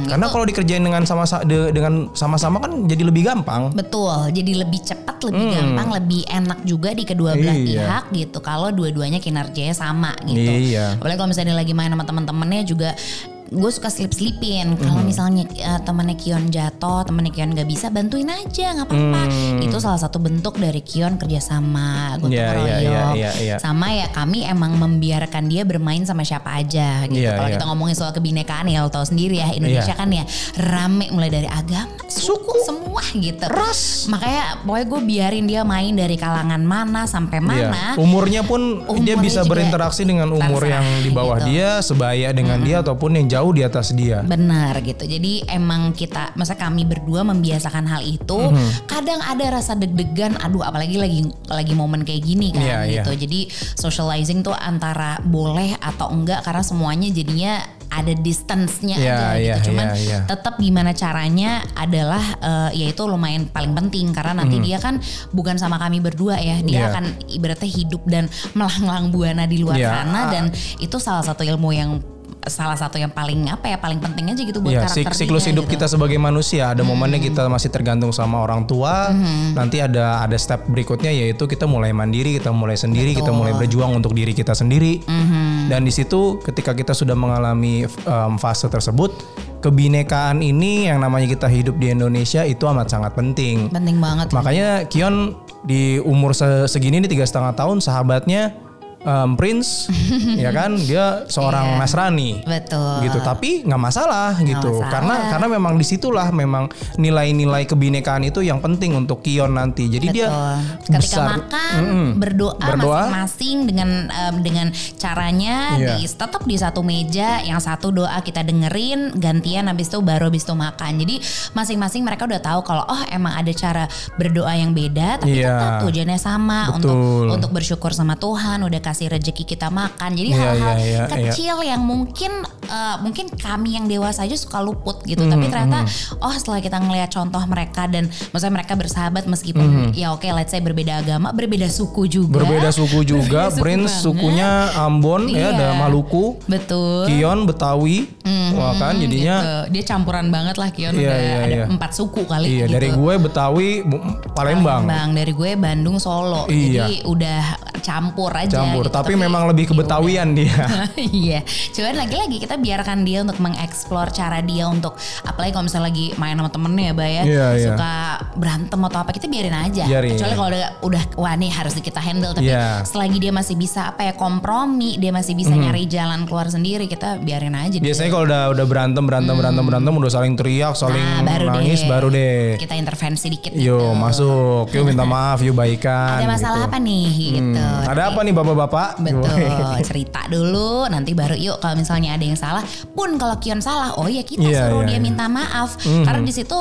Speaker 2: Karena kalau dikerjain dengan sama dengan sama-sama kan jadi lebih gampang.
Speaker 1: Betul, jadi lebih cepat, lebih gampang, lebih enak juga di kedua belah
Speaker 2: Iya.
Speaker 1: pihak gitu. Kalau dua-duanya kinerjanya sama gitu.
Speaker 2: Iya.
Speaker 1: Apalagi kalau misalnya lagi main sama teman-temannya juga gue suka slip slipin kalau
Speaker 2: Mhm.
Speaker 1: misalnya uh, temannya Kion jatuh temannya Kion nggak bisa bantuin aja nggak apa-apa
Speaker 2: Hmm.
Speaker 1: itu salah satu bentuk dari Kion kerjasama gotong
Speaker 2: Iya, iya,
Speaker 1: royong
Speaker 2: iya, iya, iya.
Speaker 1: sama ya kami emang membiarkan dia bermain sama siapa aja gitu
Speaker 2: Iya,
Speaker 1: kalau
Speaker 2: iya.
Speaker 1: kita ngomongin soal kebinekaan ya lo tahu sendiri ya Indonesia
Speaker 2: Iya.
Speaker 1: kan ya rame mulai dari agama suku, semua gitu
Speaker 2: Ras.
Speaker 1: makanya pokoknya gue biarin dia main dari kalangan mana sampai mana
Speaker 2: Iya. Umurnya pun dia
Speaker 1: Umurnya
Speaker 2: bisa
Speaker 1: juga
Speaker 2: berinteraksi dengan umur
Speaker 1: terserah
Speaker 2: yang di bawah
Speaker 1: gitu.
Speaker 2: dia, sebaya dengan dia ataupun yang jauh di atas dia.
Speaker 1: Benar gitu. Jadi emang kita, masa kami berdua membiasakan hal itu.
Speaker 2: Mhm.
Speaker 1: Kadang ada rasa deg-degan. Aduh, apalagi lagi lagi momen kayak gini kan
Speaker 2: Iya, iya.
Speaker 1: gitu. Jadi socializing tuh antara boleh atau enggak karena semuanya jadinya ada distance-nya
Speaker 2: Iya,
Speaker 1: aja
Speaker 2: iya,
Speaker 1: gitu. Cuman
Speaker 2: iya, iya.
Speaker 1: tetap gimana caranya adalah eh, yaitu lumayan paling penting karena nanti dia kan bukan sama kami berdua ya. Dia.
Speaker 2: Iya.
Speaker 1: akan ibaratnya hidup dan *laughs* melanglang buana di luar
Speaker 2: Iya.
Speaker 1: sana dan itu salah satu ilmu yang salah satu yang paling apa ya paling penting aja gitu buat
Speaker 2: Iya,
Speaker 1: karakter
Speaker 2: sik- siklus
Speaker 1: dia
Speaker 2: hidup
Speaker 1: gitu.
Speaker 2: kita sebagai manusia ada momennya kita masih tergantung sama orang tua.
Speaker 1: Hmm.
Speaker 2: Nanti ada ada step berikutnya yaitu kita mulai mandiri, kita mulai sendiri, kita
Speaker 1: Betul. Hmm.
Speaker 2: mulai berjuang untuk diri kita sendiri. Dan di situ ketika kita sudah mengalami em, fase tersebut, kebinekaan ini yang namanya kita hidup di Indonesia itu amat sangat penting.
Speaker 1: penting banget
Speaker 2: Makanya Kion di umur se- segini nih tiga setengah tahun sahabatnya em, Prince, *laughs* ya kan dia seorang
Speaker 1: Iya.
Speaker 2: Nasrani
Speaker 1: betul
Speaker 2: gitu tapi nggak masalah gitu
Speaker 1: masalah.
Speaker 2: karena karena memang di situlah memang nilai-nilai kebinekaan itu yang penting untuk Kion nanti jadi dia
Speaker 1: Ketika
Speaker 2: besar
Speaker 1: makan
Speaker 2: Mm-mm.
Speaker 1: berdoa,
Speaker 2: Berdoa.
Speaker 1: masing-masing dengan em, dengan caranya
Speaker 2: Iya.
Speaker 1: di tetap di satu meja yang satu doa kita dengerin gantian habis itu baru habis itu makan. Jadi masing-masing mereka udah tahu kalau oh emang ada cara berdoa yang beda tapi
Speaker 2: Iya.
Speaker 1: tetap tujuannya sama untuk
Speaker 2: Betul.
Speaker 1: untuk bersyukur sama Tuhan udah kasih rezeki kita makan. Jadi
Speaker 2: Iya,
Speaker 1: hal-hal
Speaker 2: iya, iya,
Speaker 1: kecil yang mungkin eh, mungkin kami yang dewasa aja suka luput gitu tapi
Speaker 2: Mm-hmm,
Speaker 1: ternyata oh setelah kita ngelihat contoh mereka dan maksudnya mereka bersahabat meskipun ya oke let's say berbeda agama berbeda suku juga
Speaker 2: berbeda suku juga
Speaker 1: Berbeda suku
Speaker 2: Prince
Speaker 1: banget.
Speaker 2: sukunya Ambon ya
Speaker 1: Iya.
Speaker 2: ada Maluku
Speaker 1: betul
Speaker 2: Kion Betawi wah kan jadinya
Speaker 1: Gitu. dia campuran banget lah Kion
Speaker 2: Iya,
Speaker 1: udah
Speaker 2: iya,
Speaker 1: ada
Speaker 2: iya.
Speaker 1: empat suku kali
Speaker 2: iya
Speaker 1: gitu.
Speaker 2: dari gue Betawi Palembang
Speaker 1: Bang dari gue Bandung Solo
Speaker 2: Iya.
Speaker 1: jadi udah campur aja
Speaker 2: campur
Speaker 1: gitu.
Speaker 2: tapi memang lebih ke
Speaker 1: ya udah.
Speaker 2: Betawian dia *laughs*
Speaker 1: Iya, cuman lagi-lagi kita biarkan dia untuk mengeksplor cara dia untuk apalagi kalau misalnya lagi main sama temennya ya, Bay ya,
Speaker 2: Iya, iya.
Speaker 1: suka berantem atau apa kita biarin aja.
Speaker 2: Biarin.
Speaker 1: Kecuali kalau udah udah wah nih harus kita handle tapi
Speaker 2: Iya.
Speaker 1: selagi dia masih bisa apa ya kompromi, dia masih bisa nyari jalan keluar sendiri, kita biarin aja.
Speaker 2: biasanya kalau udah udah berantem berantem berantem berantem udah saling teriak saling
Speaker 1: Nah, baru
Speaker 2: nangis
Speaker 1: deh.
Speaker 2: baru deh
Speaker 1: kita intervensi dikit
Speaker 2: Yo
Speaker 1: gitu.
Speaker 2: masuk, yuk minta maaf, yuk baikan.
Speaker 1: Ada masalah
Speaker 2: gitu.
Speaker 1: apa nih gitu.
Speaker 2: Hmm, Ada apa nih bapak-bapak?
Speaker 1: Betul, cerita dulu nanti baru yuk kalau misalnya ada yang salah. Pun kalau Kion salah, oh ya kita
Speaker 2: Iya,
Speaker 1: suruh
Speaker 2: iya,
Speaker 1: dia
Speaker 2: iya.
Speaker 1: minta maaf. Karena di situ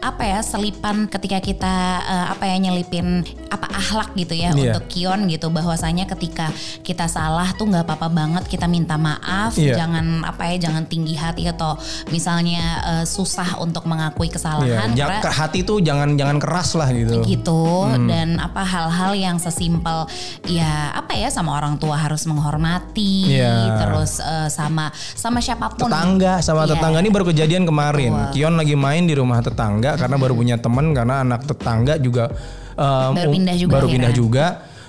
Speaker 1: apa ya selipan ketika kita eh, apa ya nyelipin apa akhlak gitu ya
Speaker 2: Iya.
Speaker 1: untuk Kion gitu bahwasanya ketika kita salah tuh nggak apa-apa banget kita minta maaf
Speaker 2: Iya.
Speaker 1: jangan apa ya jangan tinggi hati atau misalnya eh, susah untuk mengakui kesalahan
Speaker 2: ja-
Speaker 1: karena
Speaker 2: ke hati tuh jangan jangan keras lah gitu.
Speaker 1: gitu
Speaker 2: Hmm.
Speaker 1: dan apa hal-hal yang sesimpel ya apa ya sama orang tua harus menghormati
Speaker 2: Iya.
Speaker 1: terus eh, sama sama siapa pun
Speaker 2: Tetangga sama
Speaker 1: Iya.
Speaker 2: tetangga ini baru kejadian kemarin. Kion lagi main di rumah tetangga karena baru punya temen karena anak tetangga juga um,
Speaker 1: Baru pindah juga
Speaker 2: baru pindah juga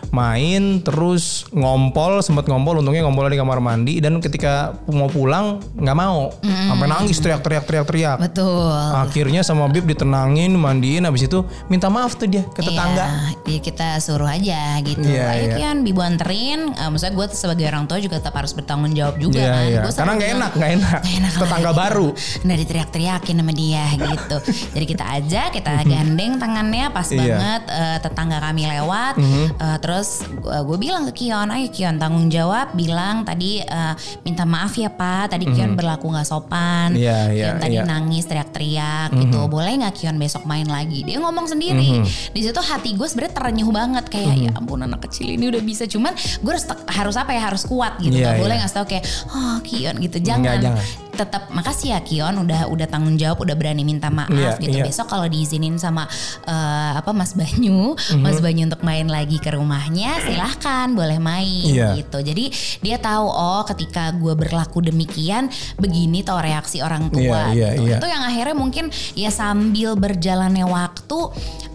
Speaker 2: main terus ngompol sempat ngompol untungnya ngompol di kamar mandi dan ketika mau pulang nggak mau sampai nangis teriak-teriak teriak-teriak
Speaker 1: betul
Speaker 2: akhirnya sama Bib ditenangin mandiin habis itu minta maaf tuh dia ke tetangga
Speaker 1: Iya, ya kita suruh aja gitu.
Speaker 2: Iya,
Speaker 1: Ayo. Kian, bibu anterin. Eh, maksudnya gue sebagai orang tua juga tetap harus bertanggung jawab juga
Speaker 2: Iya,
Speaker 1: kan.
Speaker 2: iya.
Speaker 1: Gua
Speaker 2: Karena nggak enak, nggak enak.
Speaker 1: "Nggak enak
Speaker 2: Tetangga
Speaker 1: lah,"
Speaker 2: baru.
Speaker 1: Nah diteriak-teriakin sama dia gitu. *laughs* Jadi kita aja, kita gandeng tangannya pas
Speaker 2: Iya.
Speaker 1: banget eh, tetangga kami lewat. Eh, terus gue bilang ke Kion, ayo Kion tanggung jawab. Bilang tadi eh, minta maaf ya Pak. Tadi Kion berlaku nggak sopan.
Speaker 2: Iya, iya,
Speaker 1: Kion tadi
Speaker 2: iya.
Speaker 1: nangis teriak-teriak gitu. Boleh nggak Kion besok main lagi? Dia ngomong sendiri. Di situ hati gue sebenarnya terenyuh banget kayak ya ampun anak kecil ini udah bisa. Cuman gue harus harus apa ya harus kuat gitu.
Speaker 2: Iya,
Speaker 1: Gak boleh
Speaker 2: iya.
Speaker 1: ngasih tau kayak oh Kion gitu. Jangan.
Speaker 2: Nggak, jangan.
Speaker 1: Tetap makasih ya Kion udah udah tanggung jawab udah berani minta maaf
Speaker 2: Iya,
Speaker 1: gitu
Speaker 2: iya.
Speaker 1: besok kalau diizinin sama eh, apa Mas Banyu Mas
Speaker 2: Mhm.
Speaker 1: Banyu untuk main lagi ke rumahnya silahkan boleh main
Speaker 2: Iya.
Speaker 1: gitu jadi dia tahu oh ketika gue berlaku demikian begini tau reaksi orang tua
Speaker 2: Iya, iya,
Speaker 1: gitu.
Speaker 2: iya.
Speaker 1: itu yang akhirnya mungkin ya sambil berjalannya waktu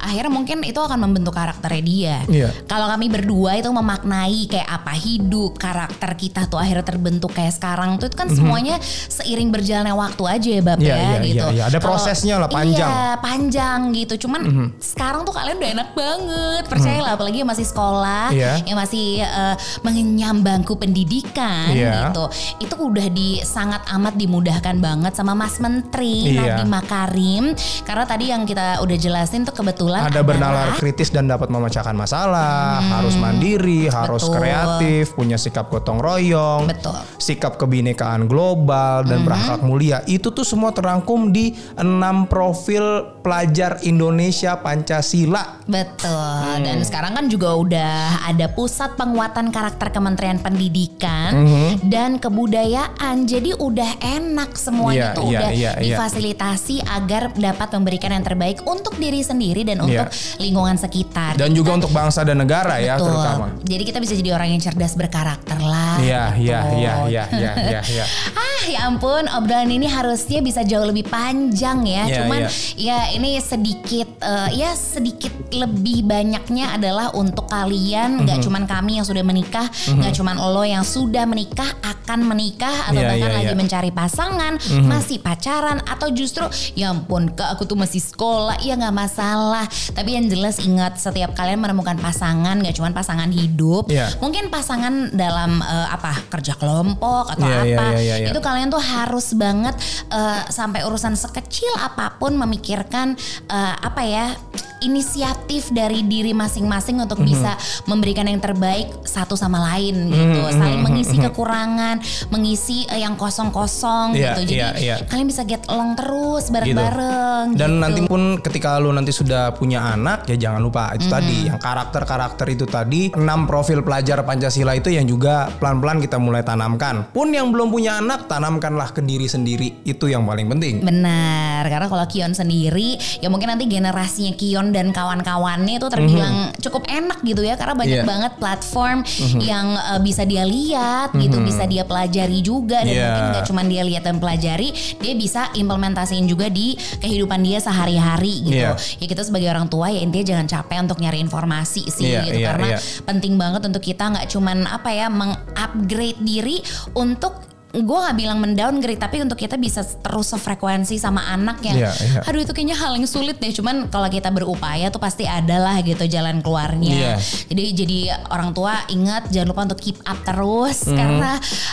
Speaker 1: akhirnya mungkin itu akan membentuk karakternya dia
Speaker 2: Iya.
Speaker 1: kalau kami berdua itu memaknai kayak apa hidup karakter kita tuh akhirnya terbentuk kayak sekarang tuh itu kan semuanya seiring berjalannya waktu aja ya
Speaker 2: Mhm. Iya,
Speaker 1: ya
Speaker 2: iya,
Speaker 1: gitu.
Speaker 2: iya, iya. Ada prosesnya lah, panjang. Mhm.
Speaker 1: Iya panjang gitu. Cuman sekarang tuh kalian udah enak banget percayalah apalagi yang masih sekolah,
Speaker 2: Iya.
Speaker 1: yang masih eh, mengenyam bangku pendidikan
Speaker 2: Iya.
Speaker 1: gitu. Itu udah di sangat amat dimudahkan banget sama Mas Menteri
Speaker 2: Iya.
Speaker 1: Nadiem Makarim karena tadi yang kita udah jelasin tuh kebetulan
Speaker 2: ada
Speaker 1: adalah-
Speaker 2: bernalar kritis dan dapat memecahkan masalah, harus mandiri, harus
Speaker 1: Betul.
Speaker 2: kreatif, punya sikap gotong royong,
Speaker 1: Betul.
Speaker 2: sikap kebinekaan global dan berakhlak mulia. Itu tuh semua terangkum di enam profil pelajar Indonesia Pancasila.
Speaker 1: Betul.
Speaker 2: Hmm.
Speaker 1: Dan sekarang kan juga udah ada pusat penguatan karakter Kementerian Pendidikan
Speaker 2: Mhm.
Speaker 1: dan Kebudayaan. Jadi udah enak semuanya
Speaker 2: Iya,
Speaker 1: tuh
Speaker 2: iya,
Speaker 1: udah
Speaker 2: iya, iya.
Speaker 1: difasilitasi agar dapat memberikan yang terbaik untuk diri sendiri dan
Speaker 2: Iya.
Speaker 1: untuk lingkungan sekitar.
Speaker 2: Dan juga untuk bangsa dan negara ya
Speaker 1: Betul.
Speaker 2: terutama.
Speaker 1: Jadi kita bisa jadi orang yang cerdas berkarakter lah.
Speaker 2: Iya,
Speaker 1: gitu.
Speaker 2: iya, iya, iya, iya, iya, iya. *laughs*
Speaker 1: Ah ya ampun obrolan ini harusnya bisa jauh lebih panjang ya.
Speaker 2: Iya,
Speaker 1: Cuman
Speaker 2: iya.
Speaker 1: ya ini sedikit eh, ya sedikit lebih banyaknya adalah untuk kalian nggak
Speaker 2: Mhm.
Speaker 1: cuman kami yang sudah menikah, nggak cuman lo yang sudah menikah akan menikah atau
Speaker 2: Iya,
Speaker 1: bahkan
Speaker 2: iya,
Speaker 1: lagi
Speaker 2: iya. Mhm.
Speaker 1: mencari pasangan, masih pacaran atau justru ya ampun kak aku tuh masih sekolah ya nggak masalah. Tapi yang jelas ingat setiap kalian menemukan pasangan nggak cuman pasangan hidup,
Speaker 2: Iya.
Speaker 1: mungkin pasangan dalam eh, apa kerja kelompok atau
Speaker 2: Iya, iya,
Speaker 1: apa
Speaker 2: iya, iya, iya.
Speaker 1: itu kalian tuh harus banget eh, sampai urusan sekecil apa pun memikirkan eh, apa ya inisiatif dari diri masing-masing untuk
Speaker 2: Mhm.
Speaker 1: bisa memberikan yang terbaik satu sama lain gitu
Speaker 2: Mhm,
Speaker 1: saling
Speaker 2: mhm,
Speaker 1: mengisi
Speaker 2: mhm.
Speaker 1: kekurangan mengisi eh, yang kosong-kosong
Speaker 2: Iya,
Speaker 1: gitu jadi
Speaker 2: iya, iya.
Speaker 1: kalian bisa get along terus bareng-bareng
Speaker 2: Dan
Speaker 1: gitu.
Speaker 2: nanti pun ketika lu nanti sudah punya anak ya jangan lupa itu tadi yang karakter-karakter itu tadi enam profil pelajar Pancasila itu yang juga pelan-pelan kita mulai tanamkan. Pun yang belum punya anak tanamkanlah ke diri sendiri itu yang paling penting.
Speaker 1: Benar, karena kalau Kion sendiri ya mungkin nanti generasinya Kion dan kawan-kawannya itu terbilang cukup enak gitu ya karena banyak
Speaker 2: Iya.
Speaker 1: banget platform yang uh, bisa dia lihat gitu, bisa dia pelajari juga dan
Speaker 2: Iya.
Speaker 1: mungkin gak cuma dia lihat dan pelajari, dia bisa implementasiin juga di kehidupan dia sehari-hari gitu.
Speaker 2: Iya.
Speaker 1: Ya kita sebagai orang tua ya intinya jangan capek untuk nyari informasi sih
Speaker 2: Iya,
Speaker 1: gitu
Speaker 2: iya,
Speaker 1: karena
Speaker 2: iya.
Speaker 1: penting banget untuk kita nggak cuman apa ya mengupgrade diri untuk gue nggak bilang mendowngrade tapi untuk kita bisa terus sefrekuensi sama anak yang
Speaker 2: Iya, iya.
Speaker 1: aduh itu kayaknya hal yang sulit deh cuman kalau kita berupaya tuh pasti ada lah gitu jalan keluarnya
Speaker 2: Iya.
Speaker 1: jadi jadi orang tua ingat jangan lupa untuk keep up terus
Speaker 2: Hmm.
Speaker 1: karena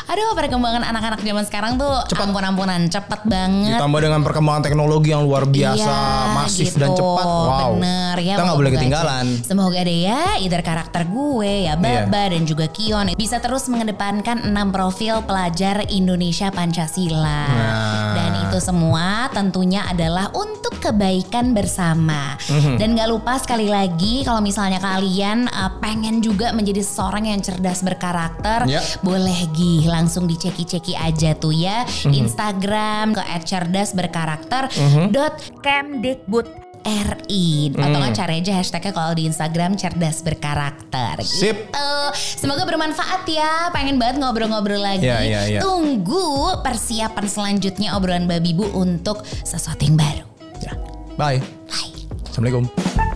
Speaker 1: aduh perkembangan anak-anak zaman sekarang tuh ampun ampunan cepet banget
Speaker 2: Ditambah dengan perkembangan teknologi yang luar biasa,
Speaker 1: Iya,
Speaker 2: masif dan
Speaker 1: gitu.
Speaker 2: cepat. Wow.
Speaker 1: Bener ya.
Speaker 2: Kita nggak boleh ketinggalan.
Speaker 1: aja. Semoga deh ya, either karakter gue ya
Speaker 2: Iya.
Speaker 1: Baba dan juga Kion bisa terus mengedepankan enam profil pelajar Indonesia Pancasila.
Speaker 2: Nah.
Speaker 1: Dan itu semua tentunya adalah untuk kebaikan bersama.
Speaker 2: Mhm.
Speaker 1: Dan gak lupa sekali lagi kalau misalnya kalian uh, pengen juga menjadi seorang yang cerdas berkarakter,
Speaker 2: Ya.
Speaker 1: boleh gih langsung diceki-ceki aja tuh ya
Speaker 2: Mhm.
Speaker 1: Instagram ke @cerdasberkarakter dot kemdikbud RI atau
Speaker 2: Hmm.
Speaker 1: nggak cari aja hashtagnya kalau di Instagram cerdas berkarakter
Speaker 2: Sip.
Speaker 1: gitu. Semoga bermanfaat ya. Pengen banget ngobrol-ngobrol lagi.
Speaker 2: Iya, iya, iya.
Speaker 1: Tunggu persiapan selanjutnya obrolan babi bu untuk sesuatu yang baru.
Speaker 2: Ya. Bye.
Speaker 1: Bye.
Speaker 2: Assalamualaikum.